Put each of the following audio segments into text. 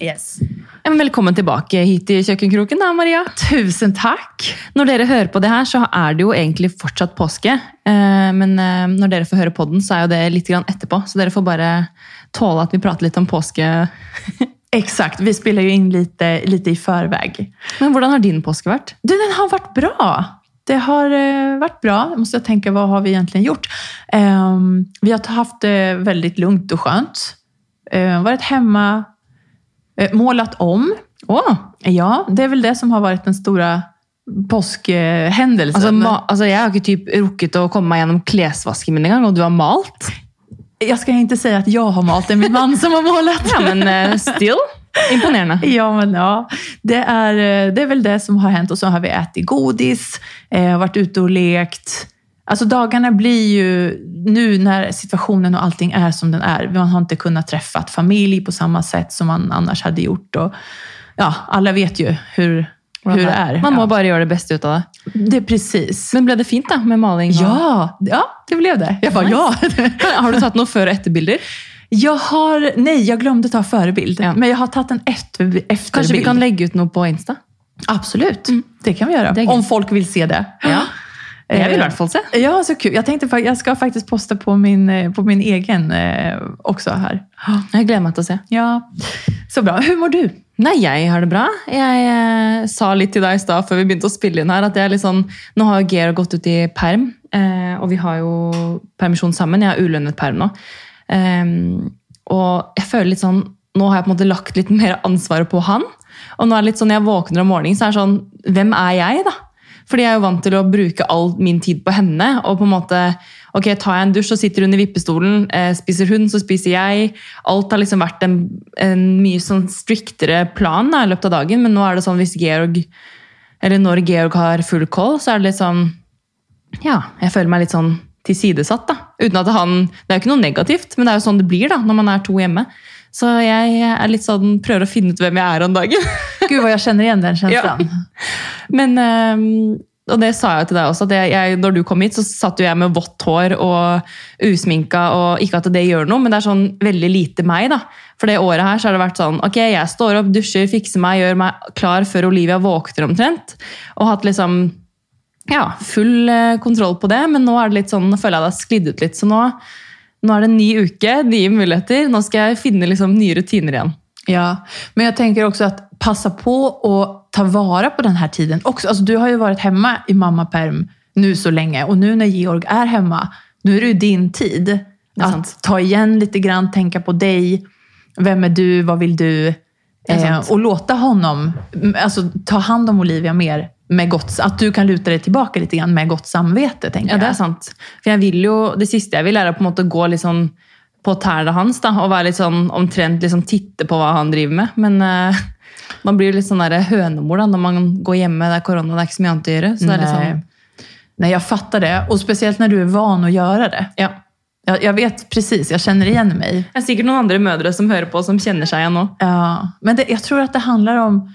Yes. Men Velkommen tilbake hit i kjøkkenkroken, da, Maria. Tusen tack! Når dere hører på det her, så er det jo egentlig fortsatt påske. Eh, Men eh, når dere får høre podden, så er jo det litt grann etterpå. Så dere får bare tåle at vi prater litt om påske. Exakt, vi spelar ju in lite, lite i förväg. Men hvordan har din påske vært? Du, den har varit bra. Det har eh, varit bra. Jag måste tänka, vad har vi egentligen gjort? Ehm, vi har haft det väldigt lugnt och skönt. Eh, varit hemma, målat om. Åh, Ja, det är väl det som har varit den stora påskhändelsen. altså, ma altså, Jeg har ikke typ rukket å komme meg gjennom klesvasken min engang, og du har malt? jag ska inte säga att jag har malt, det är min man som har målat. Ja, men eh, still. Imponerende. Ja, men ja. Det är, eh, det är väl det som har hänt. Och så har vi ätit godis, eh, varit ute och lekt. Alltså dagarna blir ju, nu när situationen och allting är som den är, man har inte kunnat träffa familj på samma sätt som man annars hade gjort. Och, ja, alla vet ju hur, hur det är. Man må ja. bare gjøre det beste ut av det. Det är precis. Men ble det fint da, med maling? og- Ja, ja, det blev det. Jag bara, ja. Har du tatt noen før- og etterbilder? Jag har, nej, jag glömde ta förebild. Ja. Men jag har tagit en efter, efterbild. Kanskje vi kan legge ut noe på Insta? Absolut, det kan vi göra. Om folk vill se det. Ja. Jeg vil i Eh, hvert fall se. Ja, så kul. Jag tänkte jag ska faktiskt posta på min, eh, på min egen eh, också här. Gleder meg til å se. Ja, så bra. Hur mår du? Nei, jeg har det bra. Jeg eh, sa litt til deg i stad før vi begynte å spille inn her, at jeg er litt sånn Nå har Georg gått ut i perm, eh, og vi har jo permisjon sammen. Jeg har ulønnet perm nå. Ehm, og jeg føler litt sånn Nå har jeg på lagt litt mer ansvaret på han. Og nå er det litt sånn, når jeg våkner om morgenen, så er det sånn Hvem er jeg, da? Fordi jeg er jo vant til å bruke all min tid på henne. Og på en måte, ok, tar jeg en dusj, så sitter hun i vippestolen. Eh, spiser hun, så spiser jeg. Alt har liksom vært en, en mye sånn striktere plan da, i løpet av dagen. Men nå er det sånn hvis Georg, eller når Georg har full call, så er det litt sånn Ja, jeg føler meg litt sånn tilsidesatt. da. Uten at han, Det er jo ikke noe negativt, men det er jo sånn det blir da, når man er to hjemme. Så jeg er litt sånn, prøver å finne ut hvem jeg er om dagen. Gud vad jag känner igen den känslan. Men, ehm, og det sa jeg til deg også, at jeg, jeg, når du kom hit, så satt jo jeg med vått hår og usminka, og ikke at det gjør noe, men det er sånn veldig lite meg, da. For det året her så har det vært sånn, ok, jeg står opp, dusjer, fikser meg, gjør meg klar før Olivia våkner omtrent, og hatt liksom, ja, full eh, kontroll på det, men nå er det litt sånn, føler jeg det har sklidd ut litt, så nå, nå er det en ny uke, nye muligheter, nå skal jeg finne liksom nye rutiner igjen. Ja, men jag tänker också att passa på och ta vara på den här tiden också. Alltså, du har ju varit hemma i mammaperm nu så länge och nu när Georg är hemma, nu är det ju din tid är att sant. ta igen lite grann, tänka på dig. Vem är du? Vad vill du? Är Eh, och låta honom alltså, ta hand om Olivia mer med gott, att du kan luta dig tillbaka lite grann med gott samvete. Tänker Ja, det jag. er sant. For jeg vil jo, Det siste jeg vil, er å på en måte gå litt sånn på tærne hans. da, Og være litt sånn omtrent liksom titte på hva han driver med. Men eh, man blir litt sånn der hønemor da, når man går hjemme, det er korona, det er ikke så mye annet å gjøre. Så det er litt Nej. jag fattar det. Och speciellt när du är van att göra det. ja. Jag, jag vet precis, jag känner igen mig. Det er sikkert noen andre mødre som hører på, som kjenner seg igjen nå. Ja, men det, jag tror att det handlar om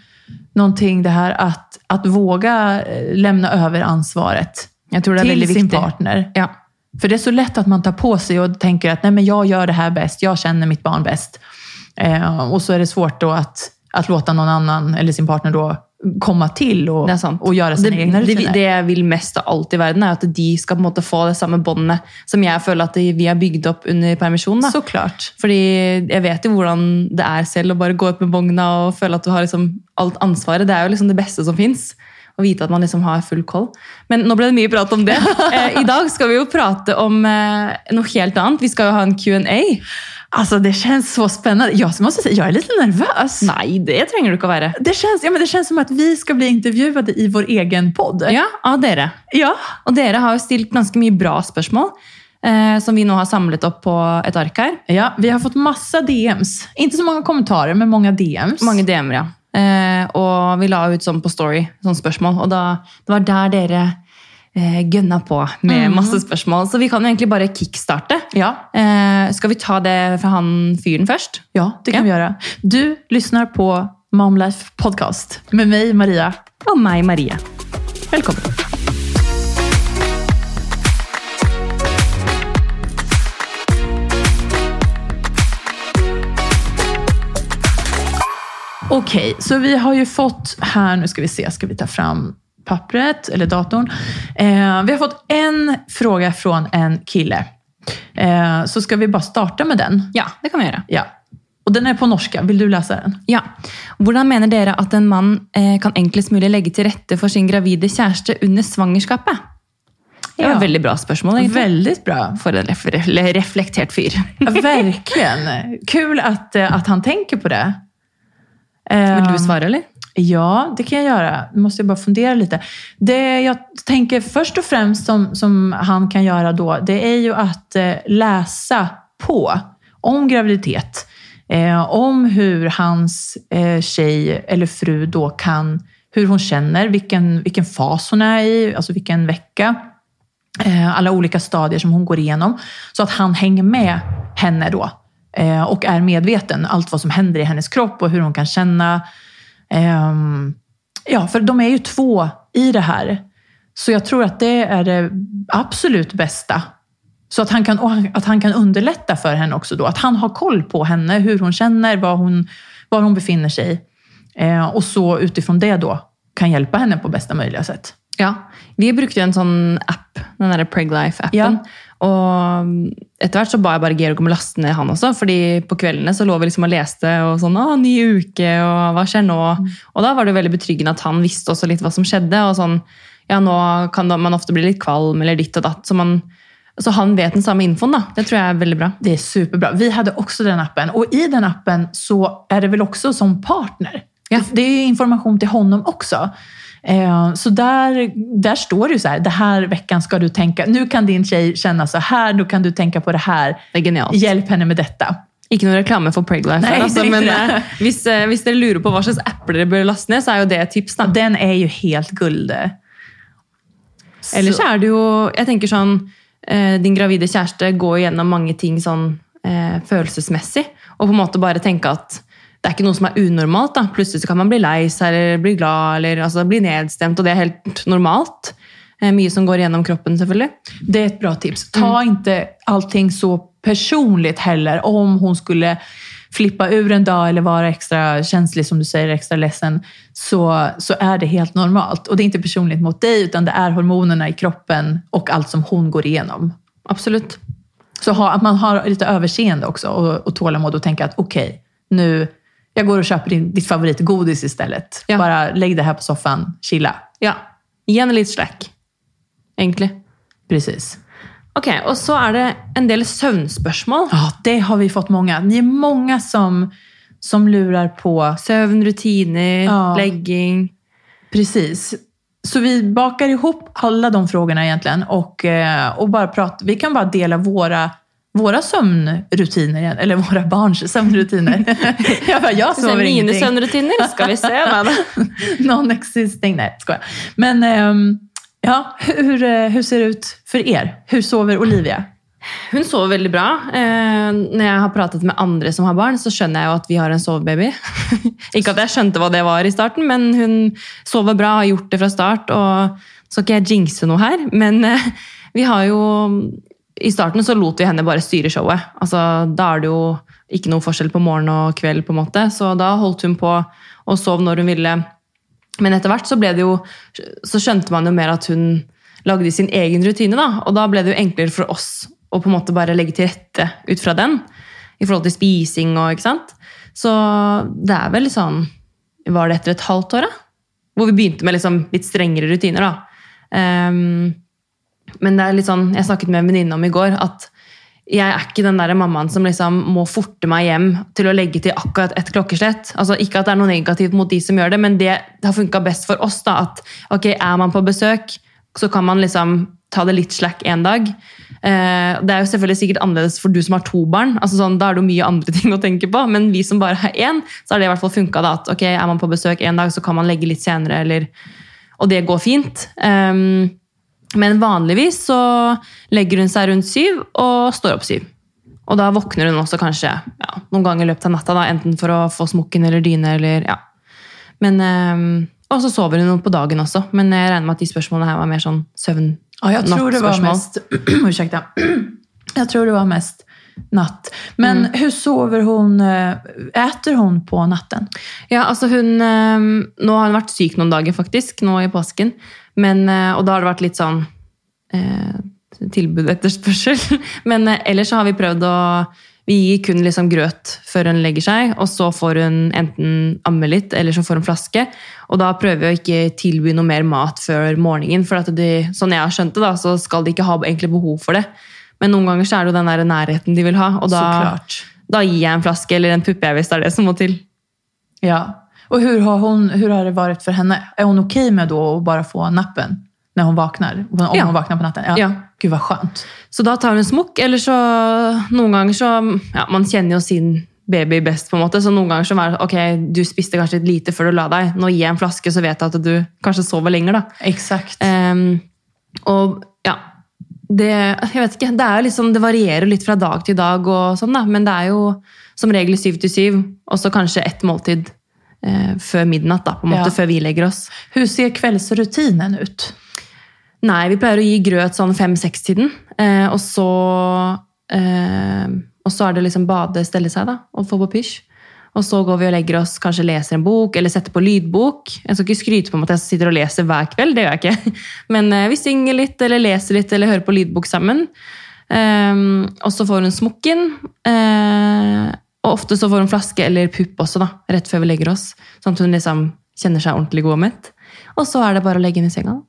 någonting det här att, att våga eh, lämna över ansvaret Jeg tror det er till sin viktig. partner. Ja. För det är så lätt att man tar på sig och tänker att Nej, men jag gör det här bäst, jag känner mitt barn bäst. Eh, och så är det svårt då att, att låta någon annan eller sin partner då komma till och, och göra sina det, egna rutiner. det jeg vil mest av alt i verden, er at de skal på måte få det samme båndet som jeg føler at vi har bygd opp under permisjon. da. Såklart. Fordi jeg vet jo hvordan det er selv å bare gå ut med vogna og føle at du har liksom alt ansvaret. Det er jo liksom det beste som fins. Å vite at man liksom har full koll. Men nå ble det mye prat om det. Eh, I dag skal vi jo prate om eh, noe helt annet. Vi skal jo ha en Q&A. Alltså det känns så spännande. Jag måste säga, jag är lite nervös. Nei, det trenger du å være. Det känns, ja, men det känns som att vi ska bli intervjuade i vår egen podd. Ja, av dere. ja. Og dere har jo stilt ganske mye bra spørsmål, eh, som vi nå har samlet opp på et ark her. Ja, vi har fått massa DMs. Inte så många kommentarer, men många DMs. Mange DM-er, ja. Eh, og vi la ut sånn på Story, sånn spørsmål. Og da, det var der dere gønna på med masse spørsmål. Så vi kan jo egentlig bare kickstarte. Ja. Eh, skal vi ta det fra han fyren først? ja, det kan Ja. vi göra. Du lyssnar på Mom Life Podcast med mig, Maria. Og meg, Marie. Velkommen. Okej, så vi har ju fått här, nu ska vi se, ska vi ta fram pappret eller datorn. Eh, vi har fått en fråga från en kille. Eh, så ska vi bara starta med den. Ja, det kan vi göra. Ja. Och den är på norska, vill du läsa den? Ja. Hvordan mener dere at en mann eh, kan enklest mulig legge til rette for sin gravide kjæreste under svangerskapet? Det var Ja. et veldig bra spørsmål. egentlig. Väldigt bra. For en ref ref reflektert fyr. Ja, verkligen. Kul att, eh, att han tänker på det. Eh, Vil du svare, eller? Ja, det kan jag göra. Nu måste jag bara fundera lite. Det jag tänker först och främst som, som han kan göra då, det är ju att eh, läsa på om graviditet. Eh, om hur hans eh, tjej eller fru då kan, hur hon känner, vilken, vilken fas hon är i, alltså vilken vecka. Eh, alla olika stadier som hon går igenom. Så att han hänger med henne då. Eh, och är medveten allt vad som händer i hennes kropp och hur hon kan känna. Ehm, ja, för de är ju två i det här. Så jag tror att det är det absolut bästa. Så att han, kan, att han kan underlätta för henne också då. Att han har koll på henne, hur hon känner, var hon, var hon befinner sig. Eh, och så utifrån det då kan hjälpa henne på bästa möjliga sätt. Ja. Vi brukte en sånn app, den derre Preglife-appen. Ja. Og etter hvert så ba jeg bare Georg om å laste ned han også, fordi på kveldene så lå vi liksom og leste og sånn 'Å, ny uke, og hva skjer nå?' Og da var det veldig betryggende at han visste også litt hva som skjedde. og sånn, ja, nå kan man ofte bli litt kvalm eller ditt og datt. Så, man, så han vet den samme infoen, da. Det tror jeg er veldig bra. Det är superbra. Vi hade också den appen och i den appen så är det väl också som partner. Ja. Det är information till honom också. Eh, Så där, där står det så här, det här veckan ska du tänka, nu kan din tjej känna så här, nu kan du tänka på det här. Det er genialt. Hjälp henne med detta. Ikke noe reklame for Preglife, Nei, altså, men det. eh, hvis, eh, hvis dere lurer på hva slags apper dere bør laste ned, så er jo det et tips. da. Den är ju helt guld. Så- Ellers er det jo Jeg tenker sånn Din gravide kjæreste går gjennom mange ting sånn eh, følelsesmessig. Og på en måte bare tenke at det er ikke noe som er unormalt. da. Plutselig så kan man bli lei seg eller bli glad eller altså, bli nedstemt, og det er helt normalt. Eh, mye som går gjennom kroppen, selvfølgelig. Det är ett bra tips. Ta inte allting så personligt heller. Om hon skulle flippa ur en dag eller vara extra känslig, som du säger, extra ledsen, så, så är det helt normalt. Och det är inte personligt mot dig, utan det är hormonerna i kroppen och allt som hon går igenom. Absolutt. Så ha, att man har lite överseende också och, och tålamod och tänka att okej, nu, jag går och köper din, ditt favoritgodis istället. Ja. Bara lägg det här på soffan, chilla. Ja. Henne litt slack, egentlig. Precis. Ok, Og så er det en del søvnspørsmål. Ja, det har vi fått många. Ni är många som, som lurar på Søvn, rutiner, Ja. legging. Precis. Så vi bakar ihop alla de frågorna egentligen och, eh, och bara prata. Vi kan bara dela våra, våra sömnrutiner, igen, eller våra barns sömnrutiner. jag bara, jag sover ingenting. søvnrutiner, skal vi da. Non-existing. Nej, skojar. Men ehm, ja, hur, hur ser det ut för er? Hur sover Olivia? Hun sover veldig bra. Eh, når jeg har pratet med andre som har barn, så skjønner jeg jo at vi har en sovebaby. ikke at jeg skjønte hva det var i starten, men hun sover bra, har gjort det fra start. og Så ikke jeg jinxe noe her, men eh, vi har jo i starten så lot vi henne bare styre showet. Altså, da er det jo ikke noe forskjell på morgen og kveld, på en måte. Så da holdt hun på og sov når hun ville. Men etter hvert så ble det jo Så skjønte man jo mer at hun lagde sin egen rutine, da. Og da ble det jo enklere for oss å på en måte bare legge til rette ut fra den. I forhold til spising og ikke sant. Så det er vel sånn Var det etter et halvt år, da? Hvor vi begynte med liksom litt strengere rutiner, da. Um, men det er litt sånn, jeg snakket med en venninne om i går at jeg er ikke den der mammaen som liksom må forte meg hjem til å legge til akkurat et klokkeslett. Altså, ikke at det er noe negativt mot de som gjør det, men det, det har funka best for oss. da, at ok, Er man på besøk, så kan man liksom ta det litt slack en dag. Eh, det er jo selvfølgelig sikkert annerledes for du som har to barn. altså sånn, Da er det jo mye andre ting å tenke på. Men vi som bare har én, så har det i hvert fall funka. At ok, er man på besøk en dag, så kan man legge litt senere, eller, og det går fint. Eh, men vanligvis så legger hun seg rundt syv og står opp syv. Og da våkner hun også kanskje ja, noen ganger i løpet av natta, da, enten for å få smokken eller dyne. eller ja. Men, ehm, og så sover hun på dagen også, men jeg regner med at de spørsmålene her var mer sånn søvn. Ja, jag tror det var mest... ursäkta. Jag tror det var mest natt. Men hur sover hon? eh, Äter hon på natten? Ja, altså hun eh, Nå har hun vært syk noen dager, faktisk, nå i påsken. Men, eh, og da har det vært litt sånn eh, tilbud og etterspørsel. Men eh, ellers så har vi prøvd å Vi gir kun liksom grøt før hun legger seg, og så får hun enten amme litt, eller så får hun flaske. Og da prøver vi å ikke tilby noe mer mat før morgenen, for de, sånn jeg har skjønt det, da, så skal de ikke ha egentlig behov for det. Men noen ganger så er det jo den der nærheten de vil ha, og da, da gir jeg en flaske eller en puppe, hvis det er det som må til. Ja. Och hur har, hon, hur har det varit för henne? Är hon okej med då att bara få nappen när hon vaknar? Om Ja. hon vaknar på natten? Ja. Gud vad skönt. Så da tar hun en smokk, eller så noen ganger så ja, Man kjenner jo sin baby best, på en måte, så noen ganger så er det ok, du spiste kanskje litt lite før du la deg. Nå gir jeg en flaske, så vet jeg at du kanskje sover lenger. da. Exakt. Ehm, og ja det, jeg vet ikke, det, jo liksom, det varierer litt fra dag til dag, sånn da, men det er jo som regel syv til syv, og så kanskje ett måltid eh, før midnatt, da, på en måte, Ja. før vi legger oss. Hur ser kvällsrutinen ut? Nei, vi pleier å gi grøt sånn fem-seks-tiden. Eh, og, så, eh, og så er det liksom bade, stelle seg da, og få på pysj. Og så går vi og legger oss, kanskje leser en bok, eller setter på lydbok. Jeg skal ikke skryte på meg at jeg sitter og leser hver kveld, det gjør jeg ikke. Men eh, vi synger litt, eller leser litt, eller hører på lydbok sammen. Eh, og så får hun smokken. Og ofte så får hun flaske eller pupp også, da, rett før vi legger oss. Sånn at hun liksom kjenner seg ordentlig god og mett. Og så er det bare å legge henne i senga. da.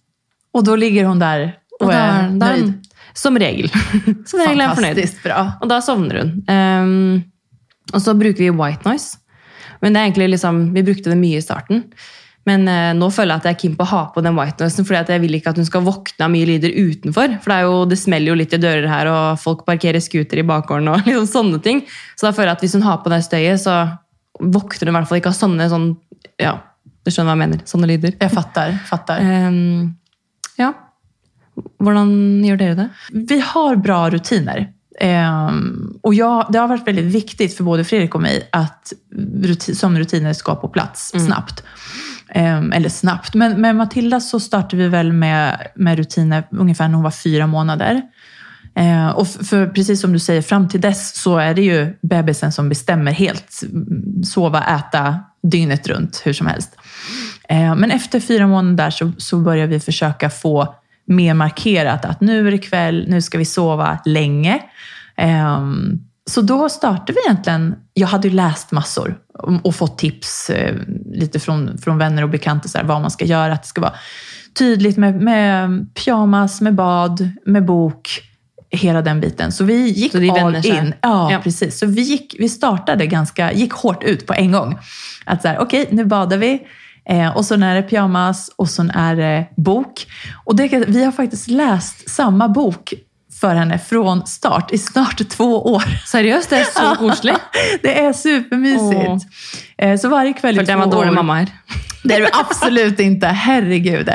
Och då ligger hon där och, Og da, är da, nöjd? som regel. som regel er fornøyd. Bra. Og da sovner hun. Ehm, og så bruker vi white noise. Men det er egentlig liksom, Vi brukte det mye i starten. Men eh, nå føler jeg at jeg er keen på å ha på den white noisen, fordi at jeg vil ikke at hun skal våkne av mye lyder utenfor. For det, er jo, det smeller jo litt i dører her, og folk parkerer scooter i bakgården. og liksom sånne ting. Så da føler jeg at hvis hun har på det støyet, så våkner hun i hvert fall ikke av sånne sånn, ja, du skjønner hva jeg mener, sånne lyder. Jag fattar. fattar. Ehm, ja. Hvordan gjør dere det? Vi har bra rutiner. Ehm, och jag, det har varit väldigt viktigt för både Fredrik och mig att ruti, sömnrutiner ska på plats snabbt. Ehm, eller snabbt. Men med Matilda så startade vi väl med, med rutiner ungefär när hon var fyra månader. Ehm, och för precis som du säger, fram till dess så är det ju bebisen som bestämmer helt. Sova, äta dygnet runt, hur som helst. Ehm, men efter fyra månader så, så börjar vi försöka få mer markerat att nu är det kväll, nu ska vi sova länge. Så då startade vi egentligen, jag hade ju läst massor och fått tips eh, lite från, från vänner och bekanta så här, vad man ska göra. Att det ska vara tydligt med, med pyjamas, med bad, med bok, hela den biten. Så vi gick Så all in. Ja, Ja. precis. Så vi, gick, vi startade ganska, gick hårt ut på en gång. Att så här, okej, nu badar vi. Eh, och så är det pyjamas och så är det bok. Och det, vi har faktiskt läst samma bok för henne från start i snart två år. Seriøst, det er så koselig. Det är supermysigt. Eh, så varje kväll i Følte jeg två var dårlig år. mamma her. Det är du absolut inte, herregud.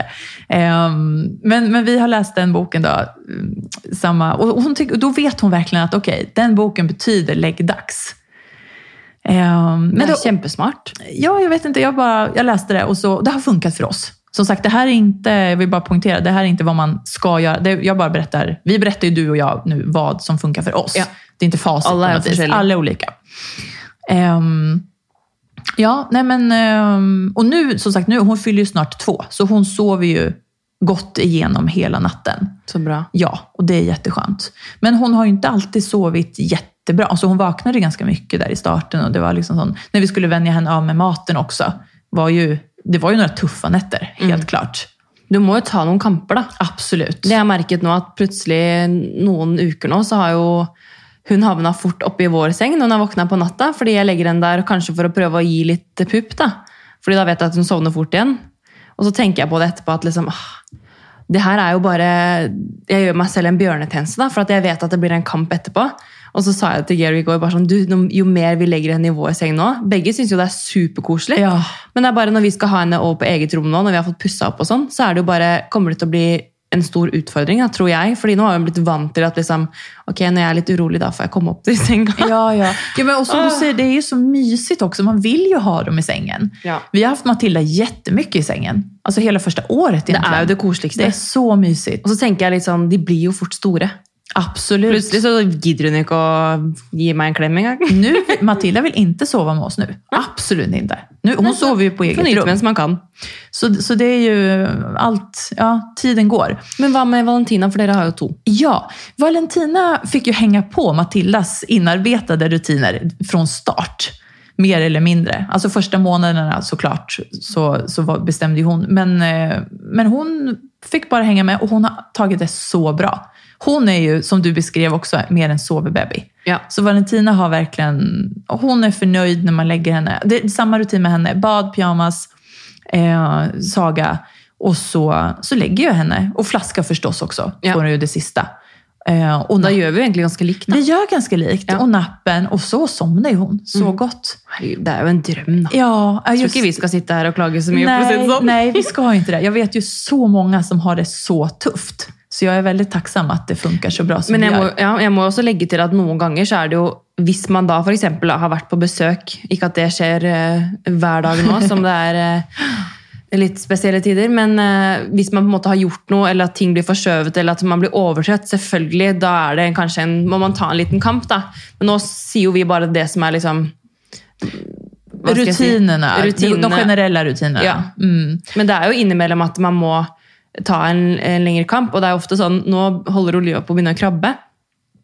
Ehm, men, men vi har läst den boken då, mm, samma, och hon tyck, då vet hon verkligen att okej, den boken betyder läggdags. Ehm, Det men då, kjempesmart. ja, jag vet inte, jag, bara, jag läste det och så, det har funkat för oss. Som sagt, det här är inte, jag vill bara poängtera, det här är inte vad man ska göra. Det, jag bara berättar, vi berättar ju du och jag nu vad som funkar för oss. Ja. Det är inte facit Alla på är olika. Alla är olika. Ehm, ja, nej men, ehm, och nu, som sagt, nu, hon fyller ju snart två, så hon sover ju gott igenom hela natten. Så bra. Ja, och det är jätteskönt. Men hon har ju inte alltid sovit jättebra. Alltså hon vaknade ganska mycket där i starten. Och det var liksom sån, när vi skulle vänja henne av med maten också, var ju, det var ju några tuffa nätter, helt klart. Du må jo ta noen kamper, da. Absolut. Det jeg har merket nå, at plutselig noen uker nå, så har jo hun havna fort oppe i vår seng når hun har våkna på natta, fordi jeg legger henne der kanskje for å prøve å gi litt pupp, da. Fordi da vet jeg at hun sovner fort igjen. Og så tenker jeg på det etterpå at liksom ah, Det her er jo bare Jeg gjør meg selv en bjørnetjeneste, da, for at jeg vet at det blir en kamp etterpå. Og så sa jeg til Gary i går bare sånn, du, jo mer vi legger henne i vår seng nå Begge syns jo det er superkoselig. Ja. Men det er bare når vi skal ha henne over på eget rom nå, når vi har fått pussa opp og sånn, så er det jo bare, kommer det til å bli en stor utfordring, da, tror jeg. Fordi nå har hun blitt vant til at liksom, ok, når jeg er litt urolig, da får jeg komme opp til senga. Ja, ja. ja men och som du säger, det är ju så mysigt också. Man vill ju ha dem i sängen. Ja. Vi har haft Matilda jättemycket i sängen. Alltså hela första året Det egentligen. er jo det Det koseligste. är så mysigt. Og så tenker jeg litt sånn, de blir jo fort store. Absolut. Plutselig så gidder hun ikke å gi meg en klem engang. Nu, Matilda vill inte sova med oss nu. Absolut inte. Nu, hon sover ju på eget rum. mens man kan. Så, så det är ju allt, ja, tiden går. Men hva med Valentina, for dere har jo to. Ja, Valentina fick ju hänga på Matildas inarbetade rutiner från start. Mer eller mindre. Alltså första månaderna såklart så, så var, bestämde ju hon. Men, eh, men hon fick bara hänga med och hon har tagit det så bra. Hon är ju, som du beskrev också, mer en sovebaby. Ja. Så Valentina har verkligen, hon är förnöjd när man lägger henne. Det är samma rutin med henne. Bad, pyjamas, eh, saga. Och så, så lägger jag henne. Och flaska förstås också, Ja. får hon ju det sista. Eh, och napp- gjør vi jo egentlig ganske likt. vi gör ganska likt. Ja. Och nappen. Och så somnar ju hon. Så Mm. gott. Det er jo en drøm, da. Ja, tror just, ikke vi skal sitte her og klage så si nej, nej, vi ska inte det. Jag vet ju så många som har det så tufft. Så jag är väldigt tacksam att det funkar så bra som Men det jeg må, gör. ja, jeg må også legge til at noen ganger så er det jo Hvis man da f.eks. har vært på besøk, ikke at det skjer eh, hver dag nå, som det er eh, litt spesielle tider, men eh, hvis man på måte har gjort noe, eller at ting blir forskjøvet, eller at man blir overtrøtt, selvfølgelig, da er det kanskje en, må man ta en liten kamp. da. Men sier jo vi bare det som er liksom jeg si? Rutinerna, de- generella rutinerna. Ja. Mm. Men det er jo innimellom at man må ta en, en lengre kamp, og det er ofte sånn, nå holder Olivia på å begynne å krabbe.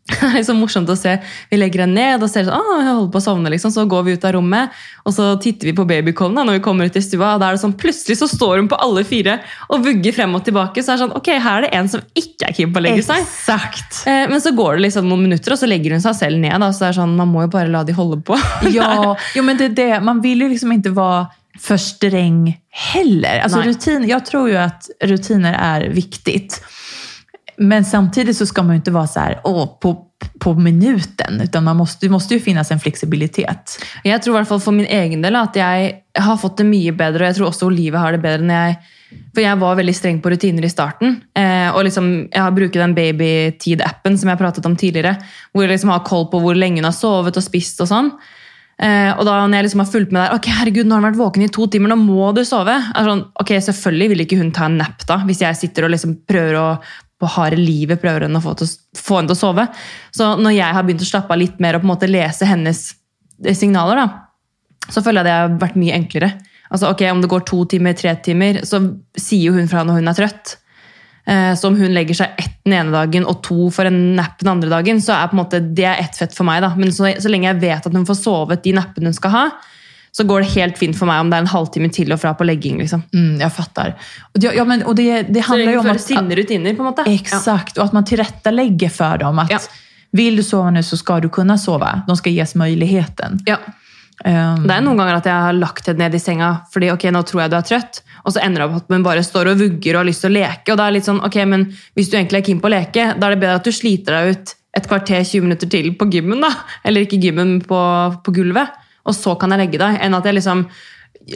Det er så morsomt å se. Vi legger henne ned og ser sånn, ah, jeg holder på å sovne, liksom. Så går vi ut av rommet, og så titter vi på babykollen da, når vi kommer ut i stua, og da er det sånn, plutselig så står hun på alle fire og vugger frem og tilbake, så er det sånn, ok, her er det en som ikke er keen på å legge seg. Exakt. Eh, Men så går det liksom noen minutter, og så legger hun seg selv ned, da, så det er sånn, man må jo bare la de holde på. Ja, jo, men det är det. Man vill ju liksom inte vara för sträng heller. Alltså Nej. rutin, jag tror ju att rutiner är viktigt. Men samtidigt så ska man ju inte vara så här, åh, på, på minuten. Utan man måste, det måste ju finnas en flexibilitet. Jeg tror i hvert fall for min egen del at jeg har fått det mye bedre, og jeg tror også Olive har det bedre når jeg For jeg var veldig streng på rutiner i starten. Eh, og liksom, jeg har brukt den Babytid-appen som jeg pratet om tidligere, hvor jeg liksom har koll på hvor lenge hun har sovet og spist og sånn. Eh, og da når jeg liksom har fulgt med der Ok, herregud, nå har han vært våken i to timer, nå må du sove. Er sånn, ok, Selvfølgelig vil ikke hun ta en nap da, hvis jeg sitter og liksom prøver å på harde livet prøver hun å få, til, få henne til å sove. Så når jeg har begynt å slappe av litt mer og på en måte lese hennes eh, signaler, da, så føler jeg det har vært mye enklere. Altså, ok, Om det går to timer, tre timer, så sier jo hun fra når hun er trøtt. Eh, så om hun legger seg ett den ene dagen og to for en napp den andre dagen, så er på en måte det er ett fett for meg. da. Men så, så lenge jeg vet at hun får sovet de nappene hun skal ha, så går det helt fint for meg om det er en halvtime til og fra på legging. liksom. Mm, jag fattar. Och det, ja, men, och det, det handlar ju om att... sine rutiner, på en måte. Exakt, och att man tillrättalägger för dem. Att Ja. vill du sova nu så ska du kunna sova. De ska ges möjligheten. Ja. Ehm, Det er noen ganger at jeg har lagt henne ned i senga fordi ok, nå tror jeg du er trøtt, og så ender det opp at hun bare står og vugger og har lyst til å leke. og da er det litt sånn, ok, men Hvis du egentlig er keen på å leke, da er det bedre at du sliter deg ut et kvarter 20 minutter til på gymmen, da. Eller ikke gymmen, men på, på gulvet. Og så kan jeg legge deg. Enn at jeg liksom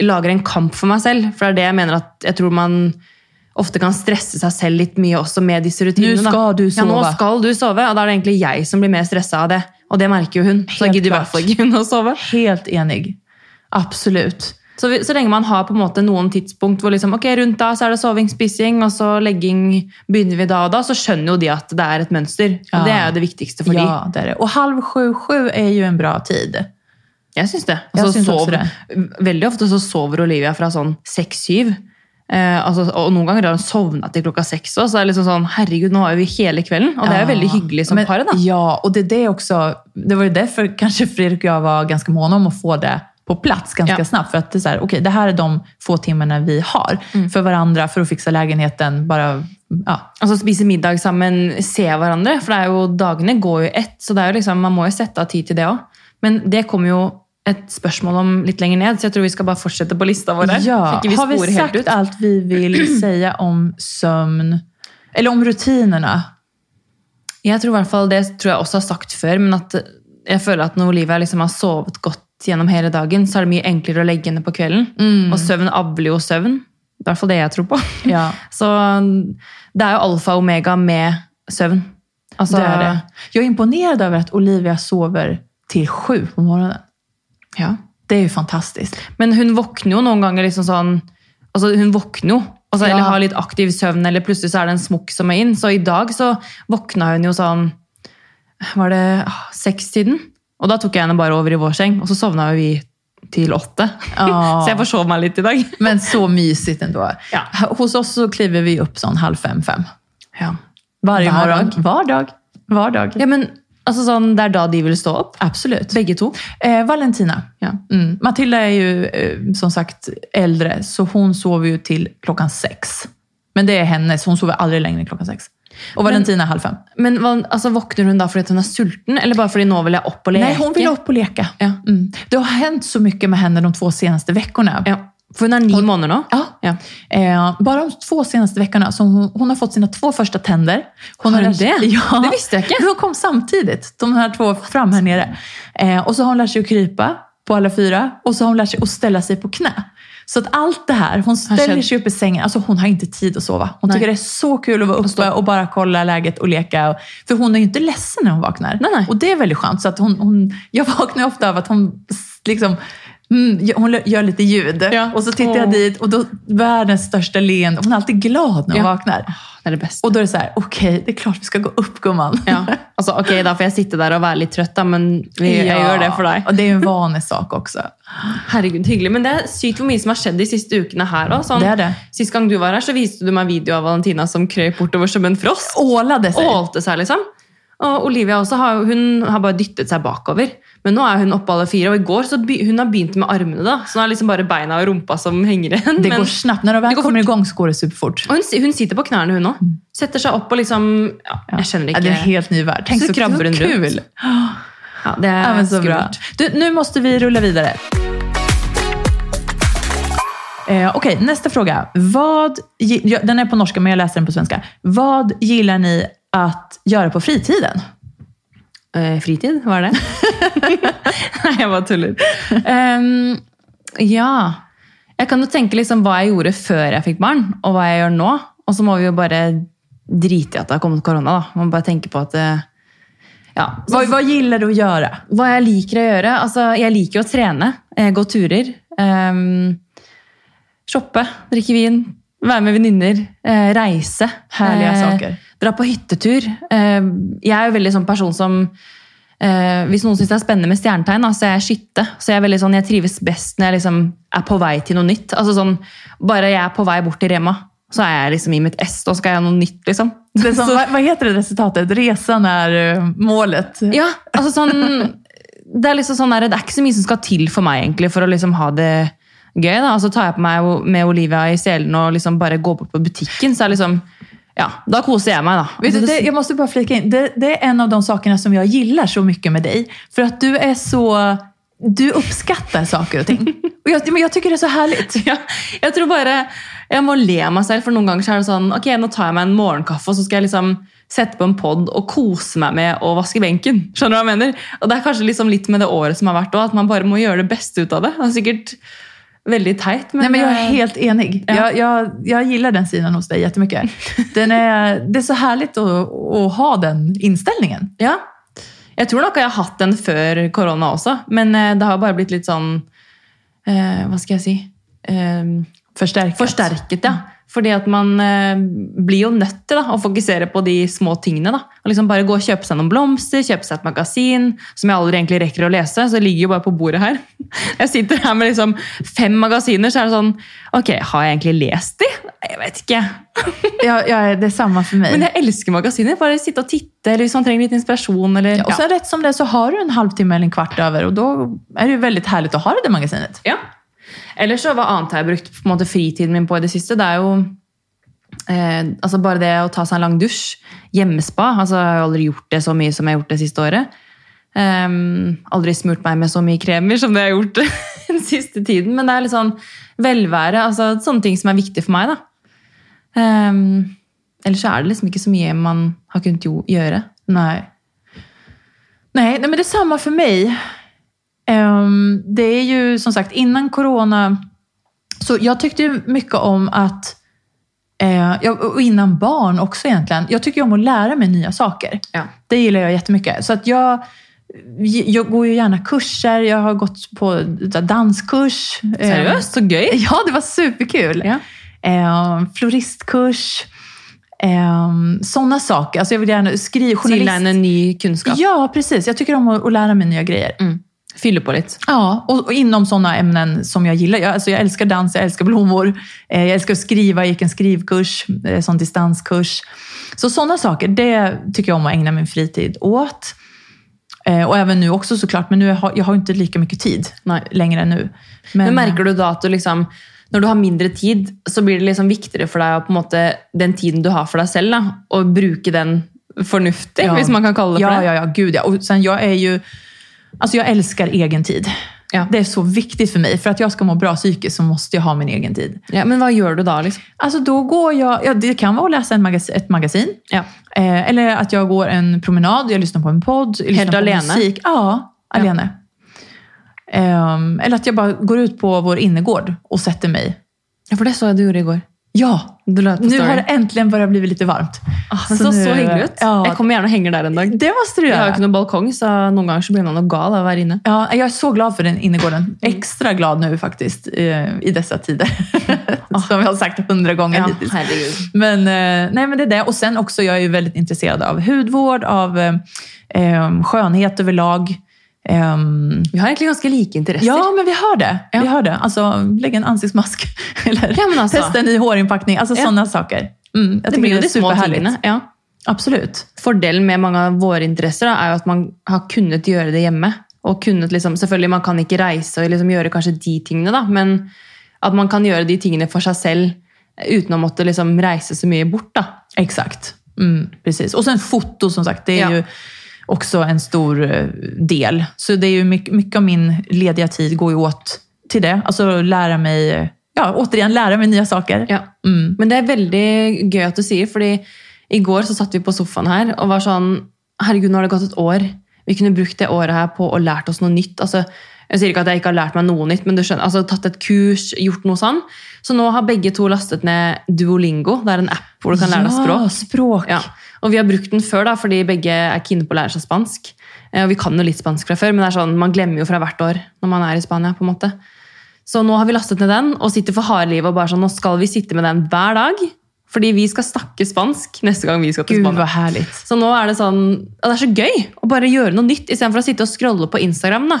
lager en kamp for meg selv. For det er det jeg mener at jeg tror man ofte kan stresse seg selv litt mye også med disse rutinene. Nå skal du Ja, nå sove. skal du sove, og da er det egentlig jeg som blir mer stressa av det. Og det merker jo hun. Så Helt gidder i hvert fall ikke hun å sove. Helt enig. Absolut. Så, vi, så lenge man har på en måte noen tidspunkt hvor liksom, ok, rundt da så er det soving, spising, og så legging begynner vi da og da, så skjønner jo de at det er et mønster. Og Ja. det er jo det viktigste for Ja, det är det. Och halv sju, sju är ju en bra tid. de. Jeg syns det. Jeg Altså, syns også sov, veldig ofte så sover Olivia fra sånn seks-syv. Eh, altså, og noen ganger har hun sovna til klokka seks så det er liksom sånn herregud, nå har vi hele kvelden. Og det er jo veldig hyggelig som Men- par. da. Ja, och det är det också. Det var ju därför kanske Fredrik och jag var ganska måna om att få det på plats ganska Ja. snabbt. För att det är så här, okej, det här är de få timmarna vi har Mm. för varandra, för att fixa lägenheten. Bara, ja. Altså Spise middag sammen, se hverandre. For det er jo, dagene går jo ett, så det er jo liksom, man må jo sette av tid til det òg. Men det kommer jo et spørsmål om litt lenger ned, så jeg tror vi skal bare fortsette på lista vår. Ja, vi har vi sagt ut. allt vi vill säga om sömn? Eller om rutinerna? Jeg tror i hvert fall, Det tror jeg også har sagt før, men at jeg føler at når Olivia liksom har sovet godt gjennom hele dagen, så er det mye enklere å legge henne på kvelden. Mm. Og søvn avler jo søvn. Det er i hvert fall det jeg tror på. Ja, Så det er jo alfa og omega med søvn. Altså, det är det. Jag är imponerad över att Olivia sover till sju på morgonen. Ja. Det är ju fantastiskt. Men hun våkner jo noen ganger liksom sånn altså Hun våkner jo. Altså, Ja. Eller har litt aktiv søvn, eller plutselig så er det en smokk som er inn. Så i dag så våkna hun jo sånn var det ah, seks-tiden. Og da tok jeg henne bare over i vår seng, og så sovna jo vi til åtte. Ja. Så jeg forsov meg litt i dag. Men så mysigt ändå. Ja. Hos oss så kliver vi upp sån halv fem, fem. Ja. Varje Hver morgon. dag? Var dag. Var dag. ja, men altså sånn, Det er da de vil stå opp? Absolut. Begge to? Eh, Valentina. Ja. Mm. Matilda är ju eh, som sagt äldre, så hon sover ju till klockan sex. Men det är hennes, hon sover aldrig längre än klockan sex. Och Valentina halv fem. Men hva- altså, Våkner hun da fordi at hun er sulten, eller bare fordi nå vil jeg opp og leke? Nej, hon vill upp och leka. Ja. Mm. Det har hänt så mycket med henne de två senaste veckorna. Ja. For hun er ni måneder nå? Ja. Ja. Eh, bara de två senaste veckorna. Så hon, hon har fått sina två första tänder. Hon Har hon det? Ja. Det visste jag inte. De kom samtidigt, de här två fram här nere. Eh, och så har hon lärt sig att krypa på alla fyra. Och så har hon lärt sig att ställa sig på knä. Så att allt det här, hon ställer sig upp i sängen. Alltså hon har inte tid att sova. Hon Nej. tycker det är så kul att vara uppe och bara kolla läget och leka. För hon är ju inte ledsen när hon vaknar. Nej, nej. Och det är väldigt skönt. Så att hon, hon, jag vaknar ofta av att hon liksom Mm, hon gör lite ljud Ja. och så tittar jag dit och då världens största leende. Hon är alltid glad när hon Ja. vaknar. Det er det beste. Och då är det så här, okej, det är klart vi ska gå upp gumman. Ja. Altså, ok, Da får jeg sitte der og være litt trøtt, da, men vi, jeg gjør det for deg. Och det är en vanesak också. Herregud, hyggelig. Men det er sykt hvor mye som har skjedd de her òg. Sånn, Det er det. Sist gang du var her, så viste du meg video av Valentina som krøp bortover som en frosk. Ålade sig. Ålte seg, liksom. Og Olivia også har, hun har bare dyttet seg bakover. Men nå er hun oppe alle fire, og i går så be, hun har begynt med armene. da. Så nå er liksom bare beina og rumpa som henger igjen. Det går snabbt. Väl Det går kommer igång så går det superfort. og hun, hun sitter på knærne, hun òg. Setter seg opp og liksom ja, Jeg skjønner Ja, ikke. det är en helt ny värld. Tänk Så så, den kul. runt. Ja, det er Ja, men så bra. skummelt. Du, nu måste vi rulla vidare. Eh, Okej, nästa fråga. Vad, ja, den är på norska, men jag läser den på svenska. Vad gillar ni att göra på fritiden? Eh, fritid, hva er det? Nei, jeg bare tuller. Ehm, ja. Jeg kan jo tenke liksom hva jeg gjorde før jeg fikk barn, og hva jeg gjør nå. Og så må vi jo bare drite i at det har kommet korona. da. Man må bare tenke på at det, ja. så, Vad, vad gillar du att göra? Hva jeg liker å gjøre? Altså, jeg liker jo å trene, eh, gå turer. ehm, shoppe, drikke vin, være med venninner, eh, reise. Härliga eh, saker. Dra på hyttetur. Eh, jeg er jo veldig sånn person som eh, Hvis noen syns det er spennende med stjernetegn, så er jeg skytte. Så jeg, er veldig sånn, jeg trives best når jeg liksom er på vei til noe nytt. Altså sånn, Bare jeg er på vei bort til Rema, så er jeg liksom i mitt ess. Da skal jeg ha noe nytt, liksom. Som, Så- vad, vad heter det resultatet? Resan är eh, målet. Ja, altså sånn Det er liksom sånn der, det er ikke så mye som skal til for meg egentlig for å liksom ha det gøy. da. Altså Tar jeg på meg med Olivia i selen og liksom bare går bort på butikken, så er liksom Ja, da koser jeg meg, da. Vet du, det, jag måste bara flika in. Det, det är en av de sakerna som jag gillar så mycket med dig. För att du är så... Du uppskattar saker och ting. Och jag, men jag tycker det är så härligt. ja, jeg tror bare jeg må le meg selv, for noen ganger så er det sånn Ok, nå tar jeg meg en morgenkaffe, og så skal jeg liksom sette på en pod og kose meg med å vaske benken. Skjønner du hva jeg mener? Og det er kanskje liksom litt med det året som har vært òg, at man bare må gjøre det beste ut av det. Det veldig teit, men, Nej, men jag är eh, helt enig. Ja. Jag, jag, jag gillar den sidan hos dig jättemycket. Den är, det är så härligt att, att ha den inställningen. Ja. Jeg tror nok jeg har hatt den før korona også, men eh, det har bare blitt litt sånn eh, Hva skal jeg si? Eh, Förstärkat. forsterket, ja. Fordi at man eh, blir jo nødt til da, å fokusere på de små tingene. da. Og liksom Bare gå og kjøpe seg noen blomster, kjøpe seg et magasin som jeg aldri egentlig rekker å lese. Så det ligger jo bare på bordet her. Jeg sitter her med liksom fem magasiner, så er det sånn Ok, har jeg egentlig lest de? Jeg vet ikke. Ja, ja, det är samma för mig. Men jeg elsker magasiner. Bare sitte og titte, eller hvis man trenger litt inspirasjon. eller... Ja, och sen rätt som det så har du en halvtimme eller en kvart över och då är det ju väldigt härligt att ha det magasinet. Ja. Eller så hva annet har jeg brukt på en måte fritiden min på i det siste? Det er jo eh, altså bare det å ta seg en lang dusj. Hjemmespa. altså Jeg har aldrig aldri gjort det så mye som jeg har gjort det siste året. Ehm, um, aldri smurt meg med så mye kremer som det jeg har gjort den siste tiden. Men det er litt sånn liksom velvære. altså Sånne ting som er viktig for meg. da. Um, ehm, ellers så er det liksom ikke så mye man har kunnet göra. gjøre. Nej. Nej, nej, men det är samma för mig. Ehm, det är ju som sagt innan corona, så jag tyckte ju mycket om att, eh, och innan barn också egentligen, jag tycker om att lära mig nya saker. Ja. Det gillar jag jättemycket. Så att jag, jag går ju gärna kurser, jag har gått på danskurs. Eh, Seriøst? Så gøy! Ja, det var superkul. Ja. Eh, floristkurs. Sådana saker. Alltså jag vill gärna skriva journalist. Tilegne ny kunnskap. Ja, precis. Jag tycker om att, att lära mig nya grejer. Mm. Fylla på lite. Ja, och, och inom sådana ämnen som jag gillar. Jag, alltså jag älskar dans, jag älskar blommor. Eh, jag älskar att skriva, jag gick en skrivkurs, eh, sån distanskurs. Så sådana saker, det tycker jag om att ägna min fritid åt. Eh, och även nu också såklart, men nu har jag har inte lika mycket tid Nej. längre än nu. Men, märker du då att du liksom, när du har mindre tid, så blir det liksom viktigare för dig att på måte, den tiden du har för dig själv, och bruka den förnuftigt, Ja. om man kan kalla det för Ja, det. ja, ja, gud ja. Och sen jag är ju... Alltså jag älskar egen tid. Ja. Det är så viktigt för mig. För att jag ska må bra psykiskt så måste jag ha min egen tid. Ja, men vad gör du då? Liksom? Alltså då går jag, ja, det kan vara att läsa en magasin, ett magasin. Ja. Eh, eller att jag går en promenad, jag lyssnar på en podd. Jag Helt alene? Musik. Ja, alene. Ehm, eller att jag bara går ut på vår innergård och sätter mig. ja, för det såg jag du gjorde igår. Ja, Du på nu story. har det äntligen börjat bli lite varmt. Ah, men så, så, nu- hyggelig ut. Ja, Jag kommer gärna och hänger där en dag. det måste du Jag har göra. ju inte någon balkong, så någon gång så blir man nog gal av att vara inne. Ja, jag är så glad för den innergården. Extra glad nu faktiskt i dessa tider. Som jag har sagt hundra gånger Ja, hittills. herregud. Men, eh, nej, men det är det. Och sen också, jag är ju väldigt intresserad av hudvård, av eh, eh, skönhet överlag. Ehm, Vi har egentligen ganska lika intressen. ja, men vi har det. Ja. Vi har det. Alltså, lägg en ansiktsmask. Eller Ja, alltså. testa en ny hårinpackning. Alltså Ja. sådana saker. Mm, jag det blir ju det är superhärligt. Ja. Absolut. Fordelen med mange av våre interesser da, er jo at man har kunnet gjøre det hjemme. Og kunnet liksom, selvfølgelig Man kan ikke reise og liksom gjøre kanskje de da, men at man kan gjøre de tingene for seg selv uten å måtte liksom reise så mye bort. da. Exakt. Mm, precis. Och sen foto som sagt, det är Ja. ju också en stor eh, del. Så det är ju mycket, mycket av min lediga tid går ju åt till det. Alltså lära mig, eh, ja återigen lära mig nya saker. Ja. Mm. Men det er veldig gøy at du sier, fordi i går så satt vi på sofaen her og var sånn Herregud, nå har det gått et år. Vi kunne brukt det året her på å lært oss noe nytt. Altså, jeg sier ikke at jeg ikke har lært meg noe nytt, men du skjønner, altså, tatt et kurs, gjort noe sånn. Så nå har begge to lastet ned Duolingo. Det er en app hvor du kan lære deg språk. Ja, språk. Ja. Og vi har brukt den før, da, fordi begge er kine på å lære seg spansk. Eh, Og vi kan jo litt spansk fra før, men det er sånn, man glemmer jo fra hvert år når man er i Spania. på en måte. Så nå har vi lastet ned den og sitter for harde livet og bare sånn, nå skal vi sitte med den hver dag. Fordi vi skal snakke spansk neste gang vi skal til Gud Spania. härligt. Så nå er det sånn, og det er så gøy å bare gjøre noe nytt, istedenfor å sitte og scrolle på Instagram. da.